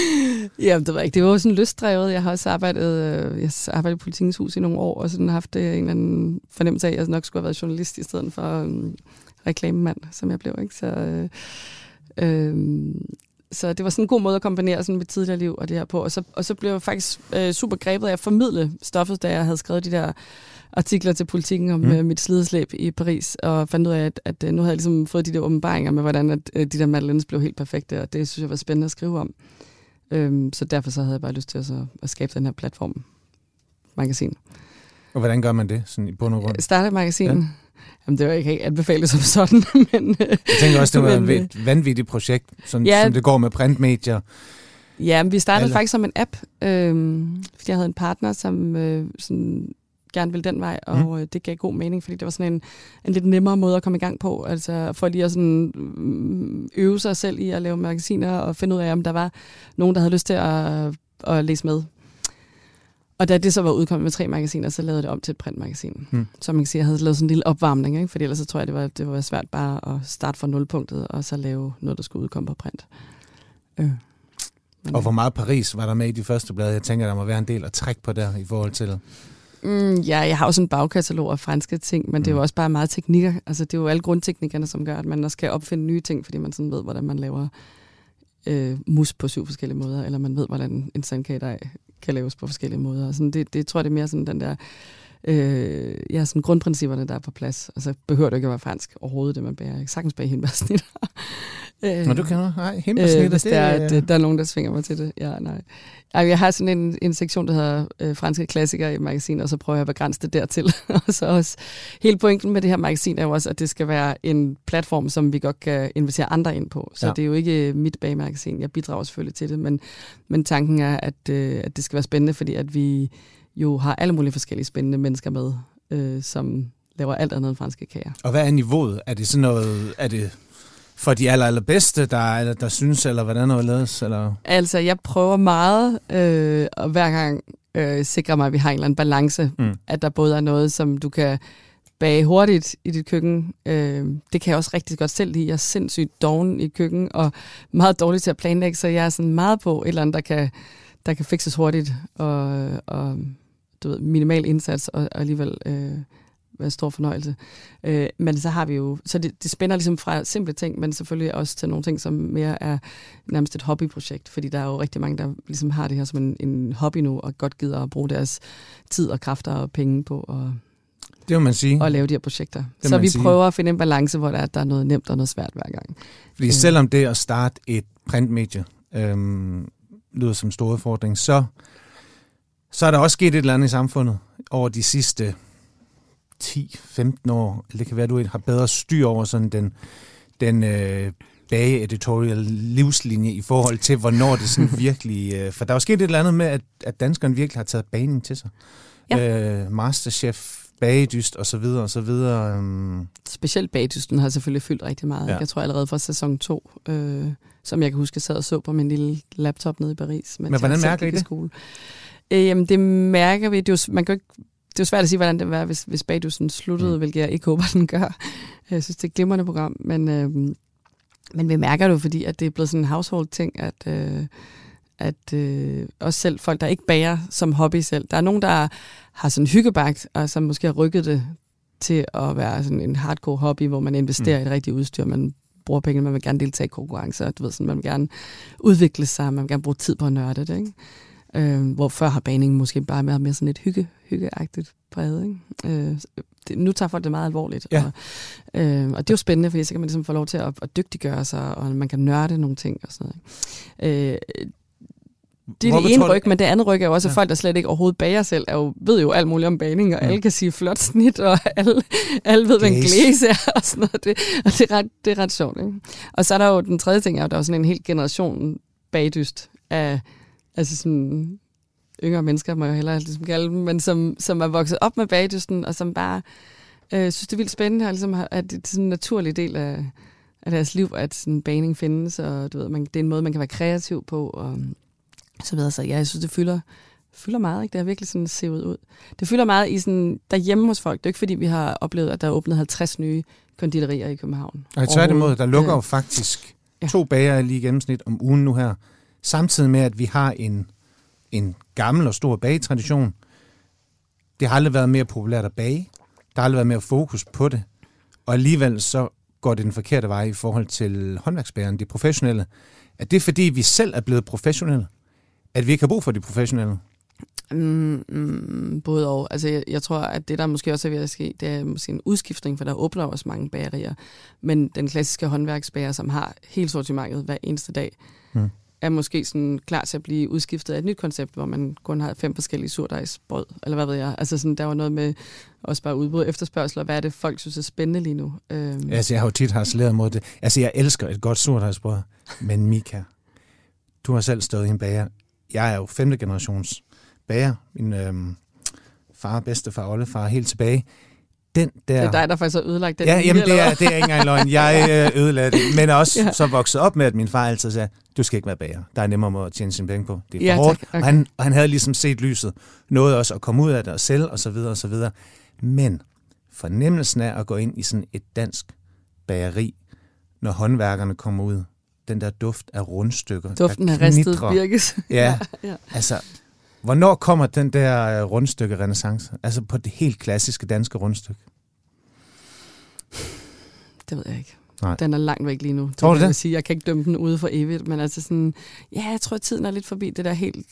Jamen, det var ikke. Det var jo sådan lystdrevet. Jeg har også arbejdet, øh, jeg har arbejdet i Politikens Hus i nogle år, og sådan haft øh, en eller anden fornemmelse af, at jeg nok skulle have været journalist i stedet for um, reklamemand, som jeg blev. Ikke? Så, øh, øh, så det var sådan en god måde at kombinere sådan mit tidligere liv og det her på. Og så, og så blev jeg faktisk øh, super grebet af at formidle stoffet, da jeg havde skrevet de der artikler til politikken om mm. øh, mit slideslæb i Paris, og fandt ud af, at, at nu havde jeg ligesom fået de der åbenbaringer med, hvordan at, øh, de der Madeleines blev helt perfekte, og det synes jeg var spændende at skrive om. Øhm, så derfor så havde jeg bare lyst til at, så, at skabe den her platform, magasin. Og hvordan gør man det, sådan i bund og grund? Starte et magasin. Ja. Jamen, det var ikke helt anbefalet som sådan, men... øh, Jeg tænker også, det var men, øh, et vanvittigt projekt, som, Ja. som det går med printmedier. Ja, men vi startede Eller- Eller. faktisk som en app, øhm, fordi jeg havde en partner, som øh, sådan, gerne ville den vej, og mm. det gav god mening, fordi det var sådan en, en lidt nemmere måde at komme i gang på, altså for lige at sådan, mm, øve sig selv i at lave magasiner, og finde ud af, om der var nogen, der havde lyst til at, at læse med. Og da det så var udkommet med tre magasiner, så lavede det om til et printmagasin. Mm. Så man kan sige, jeg havde lavet sådan en lille opvarmning, ikke? fordi ellers så tror jeg, det var, det var svært bare at starte fra nulpunktet, og så lave noget, der skulle udkomme på print. Øh. Men, Og hvor meget Paris var der med i de første blade? Jeg tænker, der må være en del at trække på der i forhold til... Mm, ja, jeg har sådan en bagkatalog af franske ting, men mm. det er Mm. jo også bare meget teknikker. Altså, det er jo alle grundteknikkerne, som gør, at man også skal opfinde nye ting, fordi man sådan ved, hvordan man laver øh, mus på syv forskellige måder, eller man ved, hvordan en sandkagedej kan laves på forskellige måder. Og Sådan, det, det tror jeg, det er mere sådan den der... Øh, ja, sådan grundprincipperne, der er på plads. Altså, behøver det ikke at være fransk overhovedet, det man bærer. Jeg kan sagtens bage hindbærsnitter. øh, Nå, du kan Nej, himmelssnitter, Øh, hvis det, er, at, øh, der er nogen, der svinger mig til det. Ja, nej. Ej, jeg har sådan en, en sektion, der hedder øh, franske klassikere i magasinet, og så prøver jeg at begrænse det dertil. og så også, hele pointen med det her magasin er jo også, at det skal være en platform, som vi godt kan invitere andre ind på. Så Ja. ja. det er jo ikke mit bagmagasin. Jeg bidrager selvfølgelig til det, men, men tanken er, at, øh, at det skal være spændende, fordi at vi jo har alle mulige forskellige spændende mennesker med, øh, som laver alt andet end franske kager. Og hvad er niveauet? Er det sådan noget... Er det for de aller, allerbedste, der, der, der synes, eller hvordan noget ledes? Eller? Altså, jeg prøver meget, øh, og hver gang øh, sikrer mig, at vi har en eller anden balance. Mm. At der både er noget, som du kan bage hurtigt i dit køkken. Øh, det kan jeg også rigtig godt selv lide. Jeg er sindssygt doven i køkken, og meget dårlig til at planlægge, så jeg er sådan meget på et eller andet, der kan, der kan fikses hurtigt, og, og du ved, minimal indsats, og, og alligevel øh, stor fornøjelse. Øh, men så har vi jo, så det, det spænder ligesom fra simple ting, men selvfølgelig også til nogle ting, som mere er nærmest et hobbyprojekt, fordi der er jo rigtig mange, der ligesom har det her som en, en hobby nu, og godt gider at bruge deres tid og kræfter og penge på at, Det må man sige. at lave de her projekter. Må Så vi sige. prøver at finde en balance, hvor der er, der er noget nemt og noget svært hver gang. Fordi Øh. selvom det at starte et printmedie øhm, lyder som en stor udfordring, så, så er der også sket et eller andet i samfundet over de sidste 10-15 år. Det kan være, at du har bedre styr over sådan den, den øh, bage-editorial livslinje i forhold til, hvornår det sådan virkelig... Øh, for der er jo sket et eller andet med, at, at danskerne virkelig har taget baning til sig. Øh, Masterchef, bagedyst og så videre og så videre. Øhm, Specielt bagdysten har selvfølgelig fyldt rigtig meget. Ja. Ja. Jeg tror allerede fra sæson 2, øh, som jeg kan huske, jeg sad og så på min lille laptop nede i Paris. Men hvordan mærker i det? Skole. Øh, jamen, det mærker vi. Det er jo, man kan ikke, det er jo svært at sige, hvordan det var, hvis, hvis bagdysten sluttede, Mm. hvilket jeg ikke håber, den gør. Jeg synes, det er et glimrende program, men, øh, men vi mærker det jo, fordi at det er blevet sådan en household ting, at, øh, at øh, også selv folk, der ikke bager som hobby selv, der er nogen, der har sådan hyggebagt, og som måske har rykket det til at være sådan en hardcore hobby, hvor man investerer mm. i det rigtige udstyr, man bruger penge, man vil gerne deltage i konkurrencer, du ved, sådan, man vil gerne udvikle sig, man vil gerne bruge tid på at nørde det, ikke? Øh, hvor før har baningen måske bare været mere sådan et hygge, hyggeagtigt præget. Ikke? Øh, det, nu tager folk det meget alvorligt. Ja. Og, øh, og det er jo spændende, fordi så kan man ligesom få lov til at, at dygtiggøre sig, og man kan nørde nogle ting og sådan noget. Øh, det er Hvor det ene ryg, men det andet ryg er jo også, at Ja. folk, der slet ikke overhovedet bager selv, er jo, ved jo alt muligt om bagning, og Mm. alle kan sige flot snit, og alle, alle ved, hvad en glæse er, og sådan noget. Det, og det er, ret, det er ret sjovt. Ikke? Og så er der jo den tredje ting, er jo, der er jo sådan en hel generation bagdyst af altså sådan yngre mennesker, må jeg hellere ligesom kalde dem, men som, som er vokset op med bagdysten, og som bare øh, synes, det er vildt spændende, og ligesom at det er sådan en naturlig del af, af deres liv, at sådan baning findes, og du ved, man, det er en måde, man kan være kreativ på, og så videre. Så ja, jeg synes, det fylder, fylder meget. Ikke? Det har virkelig sådan set ud. Det fylder meget i sådan, derhjemme hos folk. Det er ikke, fordi vi har oplevet, at der er åbnet 50 nye konditorier i København. Og tværtimod, der lukker jo faktisk Ja. to bager lige i gennemsnit om ugen nu her. Samtidig med, at vi har en, en gammel og stor bagetradition. Det har aldrig været mere populært at bage. Der har aldrig været mere fokus på det. Og alligevel så går det den forkerte vej i forhold til håndværksbærerne, de professionelle. Er det fordi, vi selv er blevet professionelle? At vi ikke har brug for de professionelle? Mm, mm, både og. Altså, jeg, jeg tror, at det, der måske også er ved at ske, det er måske en udskiftning, for der åbner også mange bagerier. Men den klassiske håndværksbager, som har helt sortimentet hver eneste dag, Mm er måske sådan klar til at blive udskiftet af et nyt koncept, hvor man kun har fem forskellige surdejsbrød, eller hvad ved jeg. Altså sådan, der var noget med også bare udbrud efterspørgsel, og hvad er det, folk synes er spændende lige nu. Øhm, Altså, jeg har jo tit harceleret mod det. Altså, jeg elsker et godt surdejsbrød. Men Mika, du har selv stået i en bager. Jeg er jo femte generations bager. Min øhm, far, bedstefar, oldefar, helt tilbage. Den der... Det er dig, der faktisk har ødelagt den Ja, linje, jamen, det er, det er ikke engang løgn. Jeg øh, ødelagde det. Men også Ja. ja. så vokset op med, at min far altid sagde, du skal ikke være bager. Der er nemmere måde at tjene sine penge på. Det er for Ja, hårdt. tak. Og, Okay. han, og han havde ligesom set lyset. Noget også at komme ud af det og sælge og så videre og så videre. Men fornemmelsen af at gå ind i sådan et dansk bageri, når håndværkerne kommer ud, den der duft af rundstykker, Duften af ristet knitrer. birkes. Ja, ja. altså, hvornår kommer den der øh, rundstykke renaissance? Altså på det helt klassiske danske rundstykke. Det ved jeg ikke. Nej. Den er langt væk lige nu. Tror du det? Jeg, sige. jeg kan ikke dømme den ude for evigt, men altså sådan, ja, jeg tror, at tiden er lidt forbi det der helt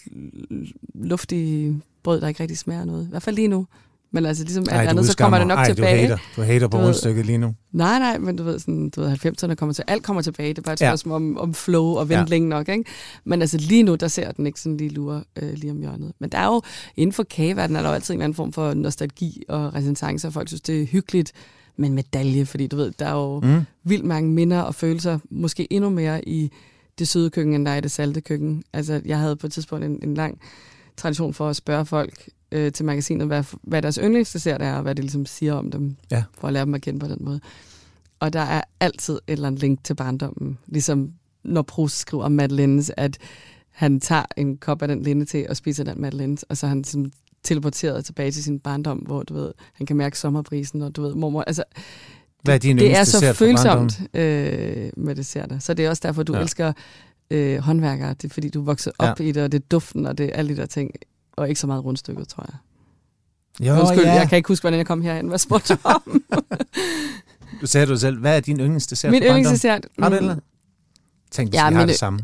luftige brød, der ikke rigtig smager noget. I hvert fald lige nu. Men altså ligesom alt andet, så kommer det nok Ej, tilbage. Du hater, du hater på Du rundstykket lige nu. Nej, nej, men du ved, sådan, du ved 90'erne kommer til, alt kommer tilbage. Det er bare et Ja. spørgsmål om, om flow og vent Ja. længe nok. Ikke? Men altså lige nu, der ser den ikke sådan lige lure øh, lige om hjørnet. Men der er jo, inden for kageverdenen er der jo altid en eller anden form for nostalgi og resistance, og folk synes, det er hyggeligt med en medalje, fordi du ved, der er jo Mm. vildt mange minder og følelser, måske endnu mere i det søde køkken, end der er i det salte køkken. Altså, jeg havde på et tidspunkt en, en lang tradition for at spørge folk øh, til magasinet, hvad, hvad deres yndlingsdessert er, og hvad det ligesom siger om dem, Ja. for at lære dem at kende på den måde. Og der er altid et eller andet link til barndommen. Ligesom når Proust skriver om Madeleines, at han tager en kop af den linde til og spiser den Madeleines, og så han sådan teleporteret tilbage til sin barndom, hvor du ved, han kan mærke sommerbrisen, og du ved, mormor, altså Hvad er din det er så følsomt øh, med desserter. Så det er også derfor, du ja. elsker øh, håndværkere. Det er fordi, du er vokset op ja. i det, og det er duften, og det er alle de der ting. Og ikke så meget rundstykket, tror jeg. Jo, Undskyld, ja. jeg kan ikke huske, hvordan jeg kom herhen. Hvad spurgte du om? Du sagde du selv, hvad er din yndlingsdessert Min yndlingsdessert? Har du mm, eller? Tænk, Ja, vi har det samme.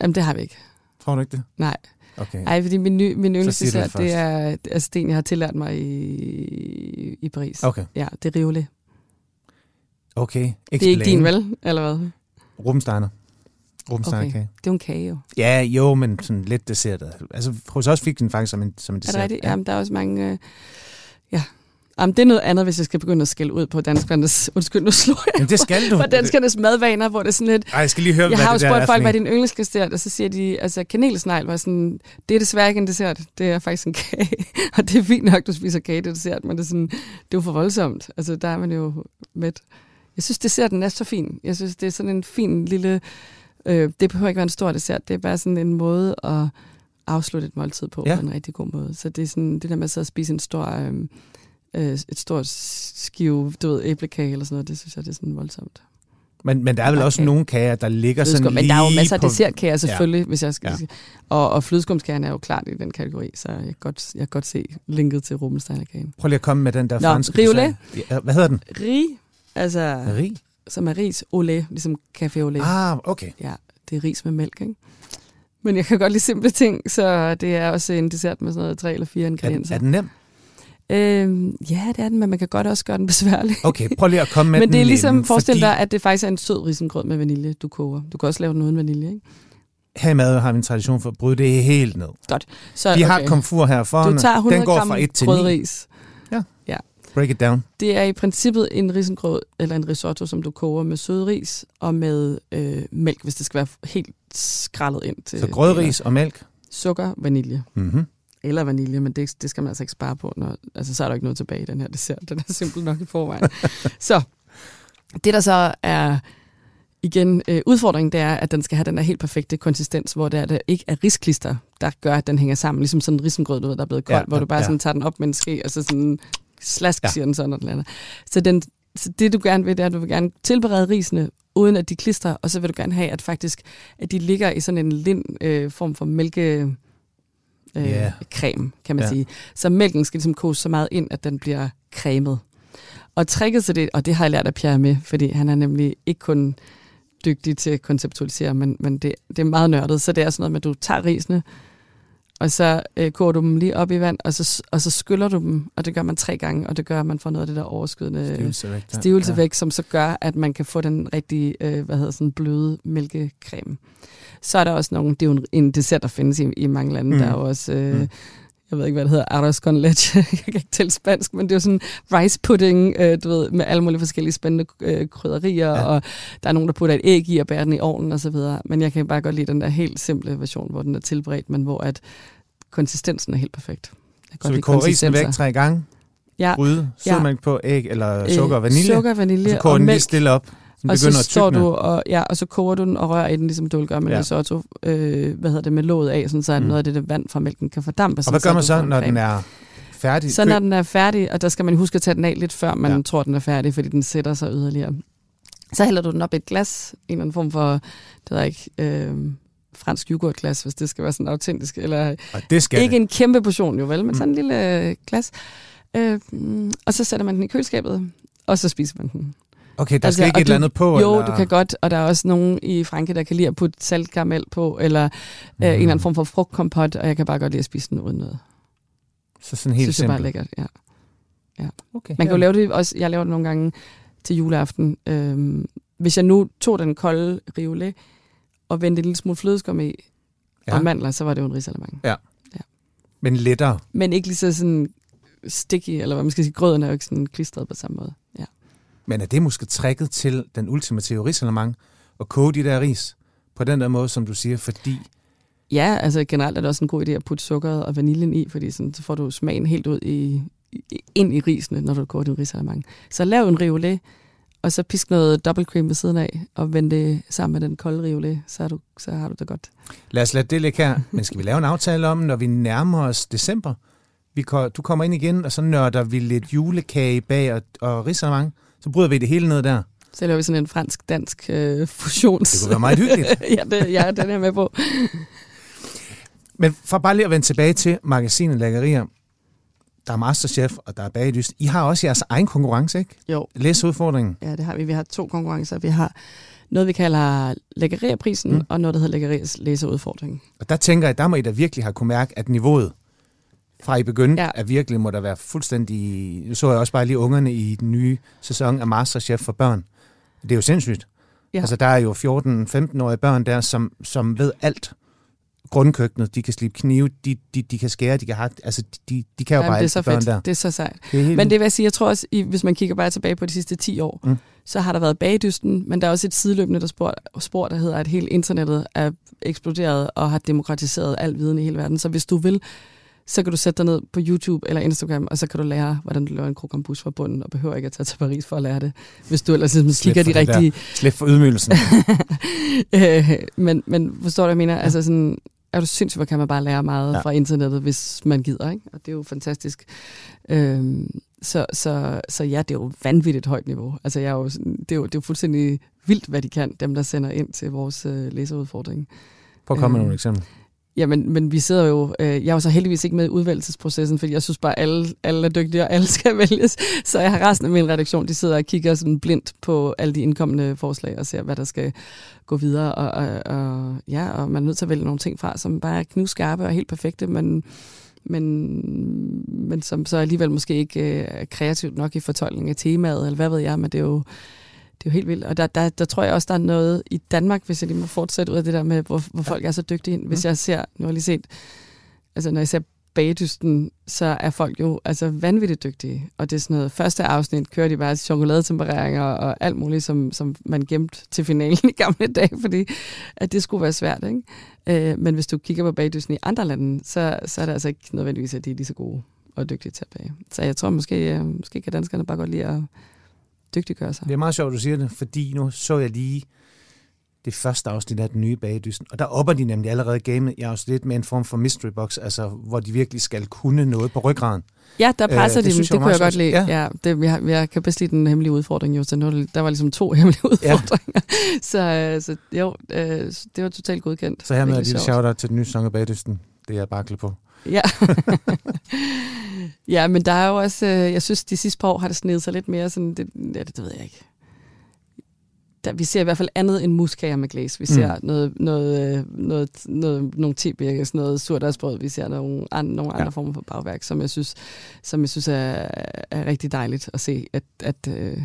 Jamen, det har vi ikke. Tror du ikke det? Nej. Okay. Ej, fordi min, ny, min yndlingsdessert, det det er altså, det, jeg har tillært mig i, i Paris. Okay. Ja, det er Rivoli. Okay. Det er ikke din, vel? Eller hvad? Rubensteiner. Rubensteiner Okay. kage. Det er jo en kage, jo. Ja, jo, men sådan lidt dessert. Altså, hos os fik den faktisk som en, som en Er dessert. det rigtigt? Jamen, der er også mange... Øh, ja. Jamen, det er noget andet, hvis jeg skal begynde at skælde ud på danskernes... Undskyld, nu slår jeg det skal du. på danskernes madvaner, hvor det er sådan lidt... Ej, jeg skal lige høre, Jeg hvad har jo spurgt er folk, hvad din yndlingsdessert, og så siger de, altså kanelsnegl var sådan, det er desværre ikke en dessert, det er faktisk en kage. og det er fint nok, du spiser kage, det er dessert, men det er, sådan, det er jo for voldsomt. Altså, der er man jo mæt. Jeg synes, desserten er så fin. Jeg synes, det er sådan en fin lille... Øh, det behøver ikke være en stor dessert, det er bare sådan en måde at afslutte et måltid på, Ja. på en rigtig god måde. Så det er sådan, det der med at sidde og spise en stor... Øh, øh, et stort skive, du ved, æblekage eller sådan noget, det synes jeg, det er sådan voldsomt. Men, men der er vel også Okay. nogle kager, der ligger sådan lige men der er jo masser af dessertkager selvfølgelig, ja. hvis jeg skal Ja. Og, og flødeskumskagerne er jo klart i den kategori, så jeg kan godt, jeg kan godt se linket til Rubensteiner-kagen. Prøv lige at komme med den der Nå, franske riolet. Ja, hvad hedder den? Rig, altså, Rig? Som er ris lait, ligesom café lait. Ah, okay. Ja, det er ris med mælk, ikke? Men jeg kan godt lide simple ting, så det er også en dessert med sådan noget tre eller fire Er, ingredienser. er den nem? Øh, ja, det er den, men man kan godt også gøre den besværlig. Okay, prøv lige at komme med Men den det er ligesom, nemme, forestil fordi dig, at det faktisk er en sød risengrød med vanilje, du koger. Du kan også lave den uden vanilje, ikke? Her i mad har vi en tradition for at bryde det helt ned. Så, Vi har komfur her foran. Du tager 100 Den går fra 1 til 9. grødris. Break it down. Det er i princippet en risengrød, eller en risotto, som du koger med sød ris og med øh, mælk, hvis det skal være helt skrællet ind til. Så grødris og mælk. Sukker, vanilje. Mm-hmm. Eller vanilje, men det, det skal man altså ikke spare på. Når, altså, så er der ikke noget tilbage i den her dessert. Den er simpelt nok i forvejen. så det, der så er igen øh, udfordringen, det er, at den skal have den der helt perfekte konsistens, hvor det, er, det ikke er risklister, der gør, at den hænger sammen. Ligesom sådan en risengrød, du ved, der er blevet kold, ja, hvor du bare ja. sådan tager den op med en ske, og så sådan slask, Ja. siger den sådan eller andet. Så, den, så det, du gerne vil, det er, at du vil gerne tilberede risene, uden at de klister, og så vil du gerne have, at faktisk, at de ligger i sådan en lind øh, form for mælke øh, yeah. creme, kan man ja. sige. Så mælken skal ligesom koges så meget ind, at den bliver cremet. Og tricket til det, og det har jeg lært af Pierre med, fordi han er nemlig ikke kun dygtig til at konceptualisere, men, men det, det er meget nørdet. Så det er sådan noget med, at du tager risene, og så øh, koger du dem lige op i vand, og så, og så skyller du dem, og det gør man tre gange, og det gør, at man får noget af det der overskydende Stivelse væk. der. stivelse Ja. væk, som så gør, at man kan få den rigtige, øh, hvad hedder sådan, bløde mælkecreme. Så er der også nogle, det er jo en, en dessert, der findes i, i mange lande, mm. der er jo også, øh, Mm. Jeg ved ikke, hvad det hedder, arroz con leche, jeg kan ikke tælle spansk, men det er jo sådan rice pudding, øh, du ved, med alle mulige forskellige spændende øh, krydderier, Ja. ja. og der er nogen, der putter et æg i og bærer den i ovnen og så videre. Men jeg kan bare godt lide den der helt simple version, hvor den er tilberedt, men hvor at konsistensen er helt perfekt. Jeg kan Så vi koger risen væk tre gange. Ja. Gryde, Ja. sødmælk på æg eller sukker og vanilje. Sukker, og vanilje så koger og den lige stille op. Og så står du og, ja, og så koger du den og rører i den, ligesom du vil gøre med Ja. risotto, øh, hvad hedder det, med låget af, sådan, så at Mm. noget af det der vand fra mælken kan fordampe. Og hvad gør man så, når den er færdig? Så når den er færdig, og der skal man huske at tage den af lidt før, man Ja. tror, den er færdig, fordi den sætter sig yderligere. Så hælder du den op i et glas, en eller anden form for, det ved jeg ikke, øh, fransk yoghurtglas, hvis det skal være sådan autentisk, eller Og det skal ikke det. en kæmpe portion jo vel, men Mm. sådan en lille øh, glas. Øh, og så sætter man den i køleskabet, og så spiser man den. Okay, der Altså, skal ikke et eller andet på? Jo, eller? du kan godt, og der er også nogen i Frankrig, der kan lide at putte saltkaramel på, eller mm. øh, en eller anden form for frugtkompot, og jeg kan bare godt lide at spise den uden noget. Så sådan helt Synes jeg bare er simpelt. lækkert, ja. Okay, Man kan jo lave det også, jeg laver det nogle gange til juleaften. Øhm, hvis jeg nu tog den kolde riolet og vendte en lille smule flødeskum i, Ja. ja. og mandler, så var det jo en risalemang. Men lettere. Men ikke lige så sådan sticky, eller hvad man skal sige, grøden er jo ikke sådan klistret på samme måde. Men er det måske tricket til den ultimative risalemang? At koge de der ris på den der måde, som du siger, fordi... Ja, altså generelt er det også en god idé at putte sukkeret og vaniljen i, fordi sådan, så får du smagen helt ud i, ind i risene, når du koger din risalemang. Så lav en riolet, og så pisk noget double cream ved siden af, og vend det sammen med den kolde riolet, så, du, så har du det godt. Lad os lade det ligge her. Men skal vi lave en aftale om, når vi nærmer os december? Vi du kommer ind igen, og så nørder vi lidt julekage bag og, og risalemang. Så bryder vi det hele ned der. Så laver vi sådan en fransk-dansk øh, fusions... Det kunne være meget hyggeligt. ja, det, ja, den er med på. Men for bare lige at vende tilbage til magasinet Lækkerier. Der er Masterchef, og der er Bagdyst. I har også jeres egen konkurrence, ikke? Jo, Læs udfordringen. ja, det har vi. Vi har to konkurrencer. Vi har noget, vi kalder lækkerier-prisen, mm. og noget, der hedder lækkeriers læseudfordring. Og der tænker jeg, der må I da virkelig have kunne mærke, at niveauet fra I begyndte, ja. Er virkelig må der være fuldstændig... Nu så jeg også bare lige ungerne i den nye sæson af Masterchef for børn. Det er jo sindssygt. Ja. Altså, der er jo 14-15-årige børn der, som, som ved alt. Grundkøkkenet, de kan slibe knive, de, de, de kan skære, de kan hakke. Altså, de, de kan jo Jamen, bare det er så fedt. der. Det er så sejt. Det er helt Men det vil jeg sige, jeg tror også, i, hvis man kigger bare tilbage på de sidste 10 år, mm. så har der været bagdysten, men der er også et sideløbende der spor, spor, der hedder, at hele internettet er eksploderet og har demokratiseret al viden i hele verden. Så hvis du vil, så kan du sætte dig ned på YouTube eller Instagram, og så kan du lære, hvordan du laver en krokambus fra bunden, og behøver ikke at tage til Paris for at lære det, hvis du ellers ligesom kigger de det der. rigtige... Slip for ydmygelsen. Øh, men, men forstår du, hvad jeg mener? Ja. Altså sådan, er du sindssygt, hvor kan man bare lære meget Ja. fra internettet, hvis man gider, ikke? Og det er jo fantastisk. Øhm, så, så, så ja, det er jo vanvittigt højt niveau. Altså, jeg er jo, det, er jo, det er jo fuldstændig vildt, hvad de kan, dem der sender ind til vores øh, læserudfordring. Prøv at komme med Øh, nogle eksempler. Jamen, men vi sidder jo, øh, jeg er jo så heldigvis ikke med i udvalgelsesprocessen, fordi jeg synes bare, alle, alle er dygtige, og alle skal vælges. Så jeg har resten af min redaktion, de sidder og kigger sådan blindt på alle de indkommende forslag, og ser, hvad der skal gå videre. Og, og, og, ja, og man er nødt til at vælge nogle ting fra, som bare er knivskarpe og helt perfekte, men, men, men som så alligevel måske ikke øh, er kreativt nok i fortolkningen af temaet, eller hvad ved jeg, men det er jo, det er jo helt vildt. Og der, der, der tror jeg også, der er noget i Danmark, hvis jeg lige må fortsætte ud af det der med, hvor, hvor folk er så dygtige. Hvis jeg ser, nu har jeg lige set, altså når jeg ser bagdysten, så er folk jo altså vanvittigt dygtige. Og det er sådan noget, første afsnit kører de bare chokoladetempereringer og alt muligt, som, som man gemte til finalen i gamle dage, fordi at det skulle være svært. Ikke? Øh, men hvis du kigger på bagdysten i andre lande, så, så er det altså ikke nødvendigvis, at de er lige så gode og dygtige til at bage. Så jeg tror måske, øh, måske kan danskerne bare godt lide at dygtiggøre sig. Det er meget sjovt, du siger det, fordi nu så jeg lige det første afsnit af den nye bagedysten. Og der opper de nemlig allerede gamet i afsnit med en form for mystery box, altså hvor de virkelig skal kunne noget på ryggraden. Ja, der presser øh, de dem. Det, det kunne jeg godt lide. Ja. Ja, det, jeg, jeg kan bedst lide den hemmelige udfordring. Jo, så nu, der var ligesom to hemmelige udfordringer. Ja. så, øh, så jo, øh, det var totalt godkendt. Så her med et lille shout-out til den nye sæson af Bagdysten. Det er jeg bare på. Ja. ja, men der er jo også, øh, jeg synes, de sidste par år har det snedet sig lidt mere sådan, det, ja, det, det ved jeg ikke der, vi ser i hvert fald andet end muskager med glæs. Vi ser mm. noget, noget, øh, noget, noget, nogle tebirkes, noget surdagsbrød. Vi ser nogle, andre, nogle andre ja. former for bagværk, som jeg synes, som jeg synes er, er rigtig dejligt at se, at, at øh,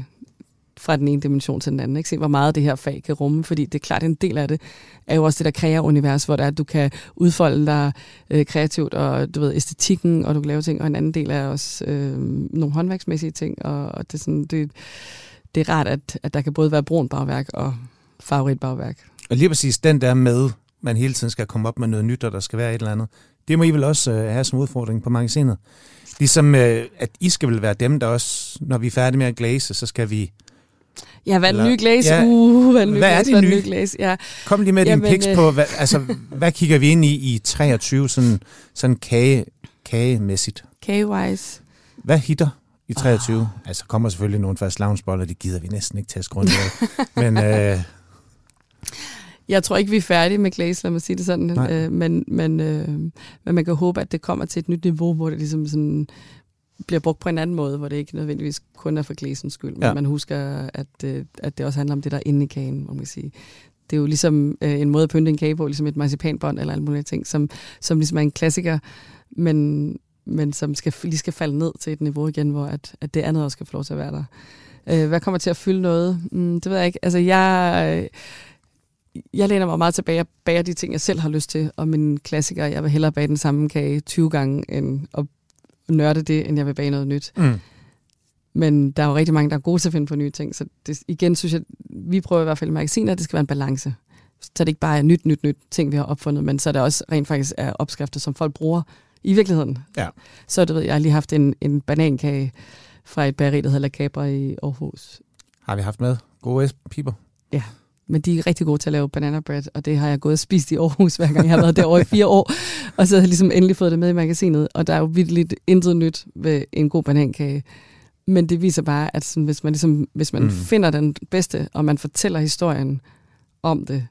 fra den ene dimension til den anden. Ikke? Se, hvor meget det her fag kan rumme, fordi det er klart, en del af det er jo også det der kreative univers, hvor der er, at du kan udfolde dig øh, kreativt, og du ved, æstetikken, og du kan lave ting, og en anden del er også øh, nogle håndværksmæssige ting, og, og det er sådan, det, det er rart, at, at der kan både være brun bagværk og favoritbagværk. Og lige præcis den der med, man hele tiden skal komme op med noget nyt, og der skal være et eller andet. Det må I vel også øh, have som udfordring på magasinet. Ligesom øh, at I skal vel være dem, der også, når vi er færdige med at glaze, så skal vi Ja, hvad er den nye glaze? Ja, uh, hvad er, den hvad er det nye? glaze? Ja. Kom lige med Jamen, din piks på, hvad, altså, hvad kigger vi ind i i 23, sådan, sådan kage, kagemæssigt? Kage-wise. Hvad hitter? i 23. Oh. Altså kommer selvfølgelig nogle fast lavnsboller, det gider vi næsten ikke til at skrue Men øh, jeg tror ikke, vi er færdige med Glaze, lad mig sige det sådan. Øh, men, men, øh, men man kan håbe, at det kommer til et nyt niveau, hvor det ligesom sådan bliver brugt på en anden måde, hvor det ikke nødvendigvis kun er for glæsens skyld, men ja. man husker, at, øh, at det også handler om det, der er inde i kagen, må man sige. Det er jo ligesom øh, en måde at pynte en kage på, ligesom et marcipanbånd eller alle mulige ting, som, som ligesom er en klassiker, men, men som skal, lige skal falde ned til et niveau igen, hvor at, at det andet også skal få lov til at være der. Øh, hvad kommer til at fylde noget? Mm, det ved jeg ikke. Altså, jeg, jeg læner mig meget tilbage og bager de ting, jeg selv har lyst til, og min klassiker, jeg vil hellere bage den samme kage 20 gange, end at nørde det, end jeg vil bage noget nyt. Mm. Men der er jo rigtig mange, der er gode til at finde på nye ting, så det, igen synes jeg, vi prøver i hvert fald i magasinet, at det skal være en balance. Så det ikke bare er nyt, nyt, nyt ting, vi har opfundet, men så er det også rent faktisk er opskrifter, som folk bruger i virkeligheden. Ja. Så du ved, jeg har lige haft en, en banankage fra et bageri, der hedder La Cabra i Aarhus. Har vi haft med? Gode piber? Ja, men de er rigtig gode til at lave banana bread, og det har jeg gået og spist i Aarhus, hver gang jeg har været derovre i fire år. Og så har jeg ligesom endelig fået det med i magasinet, og der er jo virkelig intet nyt ved en god banankage. Men det viser bare, at sådan, hvis man, ligesom, hvis man mm. finder den bedste, og man fortæller historien om det,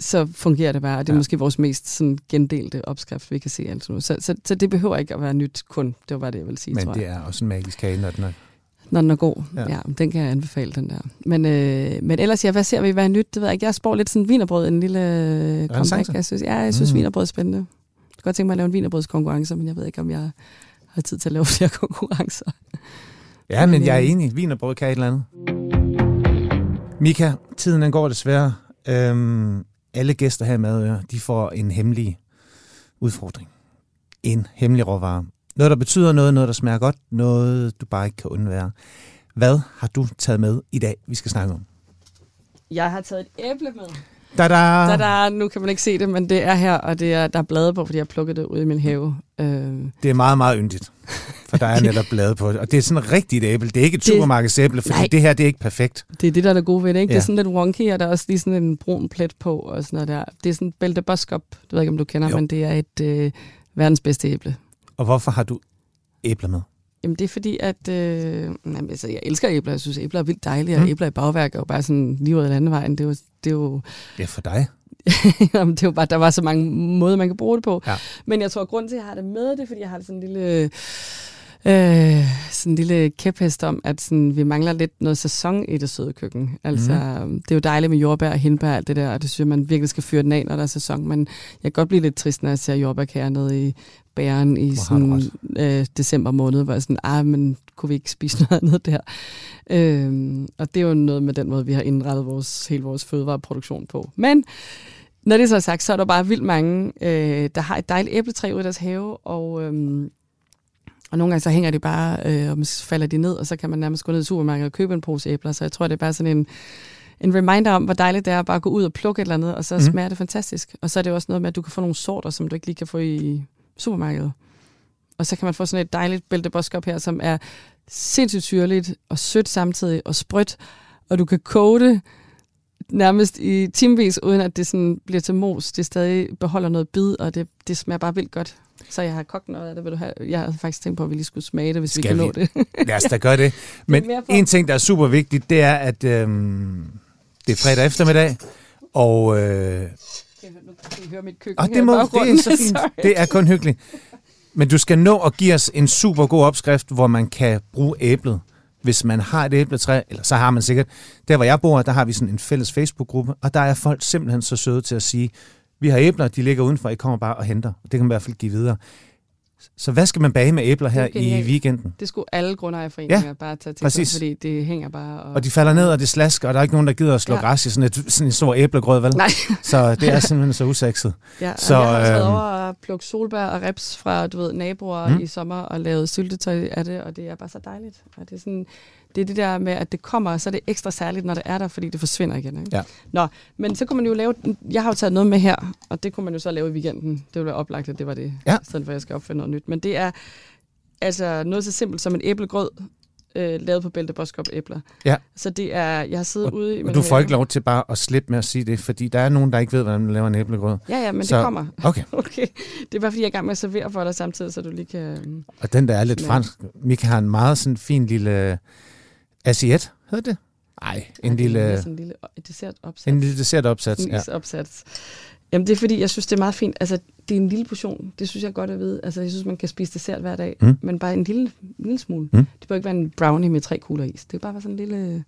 så fungerer det bare, og det er ja. måske vores mest sådan, gendelte opskrift, vi kan se. Altså nu. Så, så, så det behøver ikke at være nyt kun. Det var bare det, jeg ville sige, Men tror det er også en magisk kage, når den er... Når den er god. Ja. ja den kan jeg anbefale, den der. Men, øh, men ellers, ja, hvad ser vi, hvad er nyt? Det ved jeg ikke. Jeg spår lidt sådan vinerbrød, en lille øh, comeback. Jeg synes, ja, jeg synes mm. vinerbrød er spændende. Jeg kan godt tænke mig at lave en vinerbrødskonkurrence, men jeg ved ikke, om jeg har tid til at lave flere konkurrencer. Ja, men, men jeg er øh, enig. Vinerbrød kan et eller andet. Mika, tiden den går desværre. Øhm, alle gæster her med, de får en hemmelig udfordring. En hemmelig råvare. Noget, der betyder noget, noget, der smager godt, noget, du bare ikke kan undvære. Hvad har du taget med i dag, vi skal snakke om? Jeg har taget et æble med. Da-da! Da-da! Nu kan man ikke se det, men det er her, og det er, der er blade på, fordi jeg har plukket det ud i min have. Øh. Det er meget, meget yndigt, for der er netop blade på det. Og det er sådan et rigtigt æble. Det er ikke et supermarkedsæble, fordi nej. det her det er ikke perfekt. Det er det, der er det gode ved det. Ikke? Ja. Det er sådan lidt wonky, og der er også lige sådan en brun plet på. Og sådan noget der. Det er sådan Belle Boskop, du ved ikke, om du kender, jo. men det er et øh, verdens bedste æble. Og hvorfor har du æbler med? Jamen det er fordi, at øh, jamen, altså, jeg elsker æbler. Jeg synes, æbler er vildt dejlige, og mm. æbler i bagværk er jo bare sådan lige ud af landevejen. Det er jo... Det er jo ja, for dig. Jamen, det er jo bare, der var så mange måder, man kan bruge det på. Ja. Men jeg tror, at grunden til, at jeg har det med, det er, fordi jeg har det sådan en lille øh, sådan en lille kæphest om, at sådan, vi mangler lidt noget sæson i det søde køkken. Altså, mm. det er jo dejligt med jordbær og hindbær og alt det der, og det synes jeg, man virkelig skal fyre den af, når der er sæson. Men jeg kan godt blive lidt trist, når jeg ser jordbærkager nede i bæren i sådan, øh, december måned, hvor jeg sådan, ah, men kunne vi ikke spise noget andet der? Øh, og det er jo noget med den måde, vi har indrettet vores, hele vores fødevareproduktion på. Men når det så er sagt, så er der bare vildt mange, øh, der har et dejligt æbletræ ude i deres have, og, øh, og nogle gange så hænger de bare, øh, og så falder de ned, og så kan man nærmest gå ned i supermarkedet og købe en pose æbler. Så jeg tror, det er bare sådan en, en reminder om, hvor dejligt det er at bare gå ud og plukke et eller andet, og så mm. smager det fantastisk. Og så er det også noget med, at du kan få nogle sorter, som du ikke lige kan få i supermarkedet. Og så kan man få sådan et dejligt bælteboskop her, som er sindssygt syrligt og sødt samtidig og sprødt, og du kan koge det nærmest i timevis, uden at det sådan bliver til mos. Det stadig beholder noget bid, og det, det smager bare vildt godt. Så jeg har kogt noget af det, vil du have. Jeg har faktisk tænkt på, at vi lige skulle smage det, hvis Skal vi kan vi? nå det. Lad os da gøre det. Men det en ting, der er super vigtigt, det er, at øhm, det er fredag eftermiddag, og... Øh, nu kan I høre mit køkken og det, må, det er så fint. det er kun hyggeligt. Men du skal nå at give os en super god opskrift, hvor man kan bruge æblet hvis man har et æbletræ, eller så har man sikkert, der hvor jeg bor, der har vi sådan en fælles Facebook-gruppe, og der er folk simpelthen så søde til at sige, vi har æbler, de ligger udenfor, I kommer bare og henter. Det kan man i hvert fald give videre. Så hvad skal man bage med æbler her i weekenden? Det skulle alle grundejerforeninger ja, bare tage til præcis. Sig, fordi det hænger bare... Og... og de falder ned, og det slasker, og der er ikke nogen, der gider at slå ja. græs i sådan, et, sådan en stor æblegrød, vel? Nej. så det er simpelthen så usekset. Ja, så, jeg har taget øh, over at plukke solbær og reps fra, du ved, naboer mm. i sommer, og lavet syltetøj af det, og det er bare så dejligt. Og det er sådan, det er det der med, at det kommer, og så er det ekstra særligt, når det er der, fordi det forsvinder igen. Ikke? Ja. Nå, men så kunne man jo lave, jeg har jo taget noget med her, og det kunne man jo så lave i weekenden. Det ville være oplagt, at det var det, ja. i stedet for at jeg skal opfinde noget nyt. Men det er altså noget så simpelt som en æblegrød, øh, lavet på Bælte Boskop æbler. Ja. Så det er, jeg har siddet og, ude i... Og du får ikke lov til bare at slippe med at sige det, fordi der er nogen, der ikke ved, hvordan man laver en æblegrød. Ja, ja, men så, det kommer. Okay. okay. Det er bare, fordi jeg er i gang med at servere for dig samtidig, så du lige kan... Og den, der er lidt fransk. Mika har en meget sådan fin lille Asiet, hedder det? Nej, en ja, lille... En lille dessertopsats. En lille dessertopsats, en ja. opsats. Jamen det er fordi, jeg synes, det er meget fint. Altså, det er en lille portion. Det synes jeg godt at vide. Altså, jeg synes, man kan spise dessert hver dag. Mm. Men bare en lille, en lille smule. Mm. Det bør ikke være en brownie med tre kugler is. Det er bare være sådan en lille...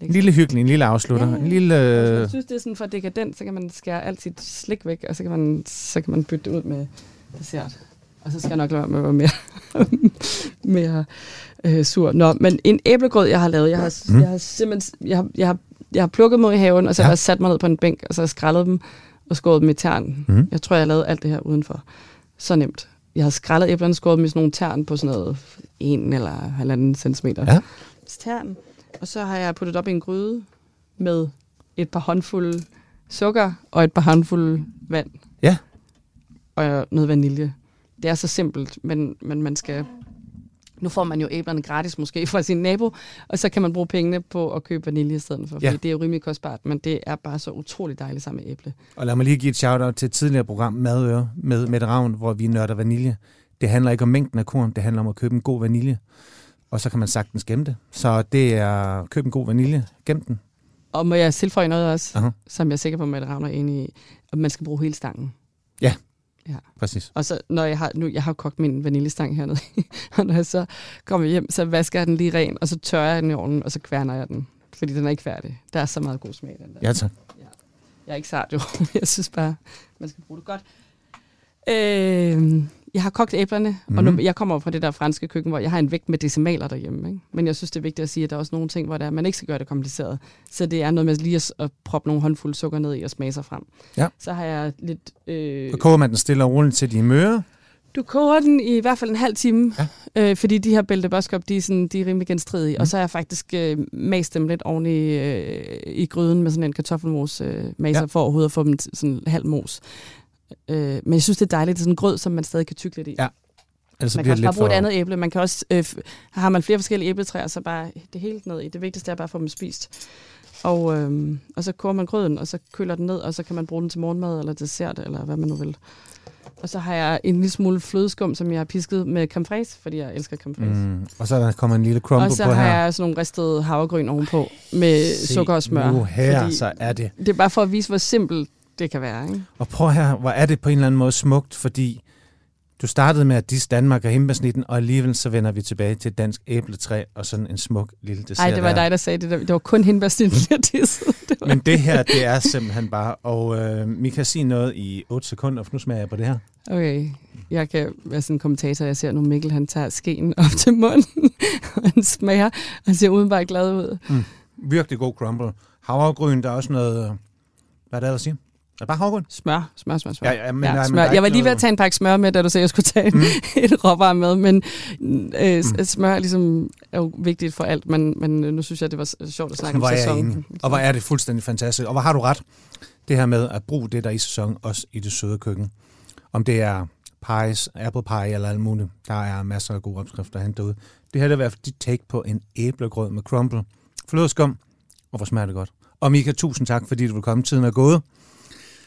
En lille hyggelig, en lille afslutter. Ja, En lille... Jeg synes, det er sådan for dekadent, så kan man skære alt sit slik væk, og så kan man, så kan man bytte det ud med dessert. Og så skal jeg nok lade være med at være mere, mere øh, sur. Nå, men en æblegrød, jeg har lavet, jeg har, mm. jeg har simpelthen, jeg har, jeg har, jeg har plukket mod i haven, og så ja. har jeg sat mig ned på en bænk, og så har jeg skrællet dem og skåret dem i tern. Mm. Jeg tror, jeg har lavet alt det her udenfor. Så nemt. Jeg har skrællet æblerne, skåret dem i sådan nogle tern på sådan noget en eller halvanden centimeter. Ja. Tern. Og så har jeg puttet op i en gryde med et par håndfulde sukker og et par håndfulde vand. Ja. Og noget vanilje. Det er så simpelt, men, men man skal nu får man jo æblerne gratis måske fra sin nabo, og så kan man bruge pengene på at købe vanilje i stedet for, ja. det er jo rimelig kostbart, men det er bare så utroligt dejligt sammen med æble. Og lad mig lige give et shout-out til et tidligere program, Madøre, med Mette Ravn, hvor vi nørder vanilje. Det handler ikke om mængden af korn, det handler om at købe en god vanilje, og så kan man sagtens gemme det. Så det er, køb en god vanilje, gem den. Og må jeg tilføje noget også, uh-huh. som jeg er sikker på, at Mette Ravn er enig i, at man skal bruge hele stangen. Ja, Ja. Præcis. Og så, når jeg har, nu, jeg har kogt min vaniljestang hernede, og når jeg så kommer hjem, så vasker jeg den lige ren, og så tørrer jeg den i ovnen, og så kværner jeg den. Fordi den er ikke færdig. Der er så meget god smag den der. Ja, tak. Ja. Jeg er ikke sart jo. jeg synes bare, man skal bruge det godt. Øh, jeg har kogt æblerne, mm. og nu, mhm. jeg kommer fra det der franske køkken, hvor jeg har en vægt med decimaler derhjemme. Ikke? Men jeg synes, det er vigtigt at sige, at der er også nogle ting, hvor der, man ikke skal gøre det kompliceret. Så det er noget med lige at, at proppe nogle håndfulde sukker ned i og smage sig frem. Ja. Så har jeg lidt... Øh, så koger man den stille og roligt til de møre? Du koger den i hvert fald en halv time, ja. øh, fordi de her bælteboskop, de er, sådan, de er rimelig genstridige. Mm. Og så har jeg faktisk øh, mast dem lidt oven i, øh, i gryden med sådan en kartoffelmos øh, maser, ja. for overhovedet at få dem sådan halv mos. Øh, men jeg synes, det er dejligt. Det er sådan en grød, som man stadig kan tykle lidt i. Ja. Altså, man kan også bare bruge for... et andet æble. Man kan også, øh, har man flere forskellige æbletræer, så bare det hele ned i. Det vigtigste er bare at få dem spist. Og, øh, og så koger man grøden, og så køler den ned, og så kan man bruge den til morgenmad eller dessert, eller hvad man nu vil. Og så har jeg en lille smule flødeskum, som jeg har pisket med fraise, fordi jeg elsker fraise. Mm. Og så der kommer en lille crumble på her. Og så har jeg sådan nogle ristede havregryn ovenpå med Se sukker og smør. Nu her, så er det. Det er bare for at vise, hvor simpelt det kan være. Ikke? Og prøv her, hvor er det på en eller anden måde smukt, fordi Du startede med at disse Danmark og himbasnitten, og alligevel så vender vi tilbage til et dansk æbletræ og sådan en smuk lille dessert. Nej, det var der. dig, der sagde det. Der. Det var kun hindbærsnitten, jeg dissede. Men det her, det er simpelthen bare... Og øh, vi kan sige noget i 8 sekunder, for nu smager jeg på det her. Okay, jeg kan være sådan en kommentator. Jeg ser nu Mikkel, han tager skeen op til munden, og han smager, og ser udenbart glad ud. Mm. Virkelig god crumble. Havregryn, der er også noget... øh, Hvad er det, der siger? Er det bare havregryn? Smør, smør, smør, smør. Ja, ja, men ja, men smør. Jeg var lige ved at tage en pakke smør med, da du sagde, at jeg skulle tage mm. et råvarer med, men øh, mm. smør er ligesom, er jo vigtigt for alt, men, men nu synes jeg, det var sjovt at snakke om Hvor er jeg sæson. enig. Og hvor er det fuldstændig fantastisk. Og hvor har du ret? Det her med at bruge det, der er i sæson, også i det søde køkken. Om det er pies, apple pie eller alt muligt. Der er masser af gode opskrifter at hente derude. Det her er i hvert fald dit take på en æblegrød med crumble. Flødeskum, og hvor smager det godt. Og Mika, tusind tak, fordi du vil komme. Tiden er gået.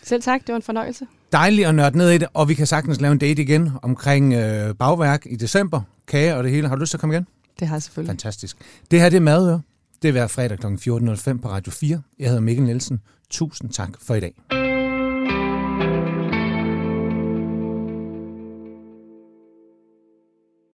Selv tak, det var en fornøjelse. Dejligt at nørde ned i det, og vi kan sagtens lave en date igen omkring øh, bagværk i december. Kage og det hele. Har du lyst til at komme igen? Det har jeg selvfølgelig. Fantastisk. Det her det er Madøre. Det er hver fredag kl. 14.05 på Radio 4. Jeg hedder Mikkel Nielsen. Tusind tak for i dag.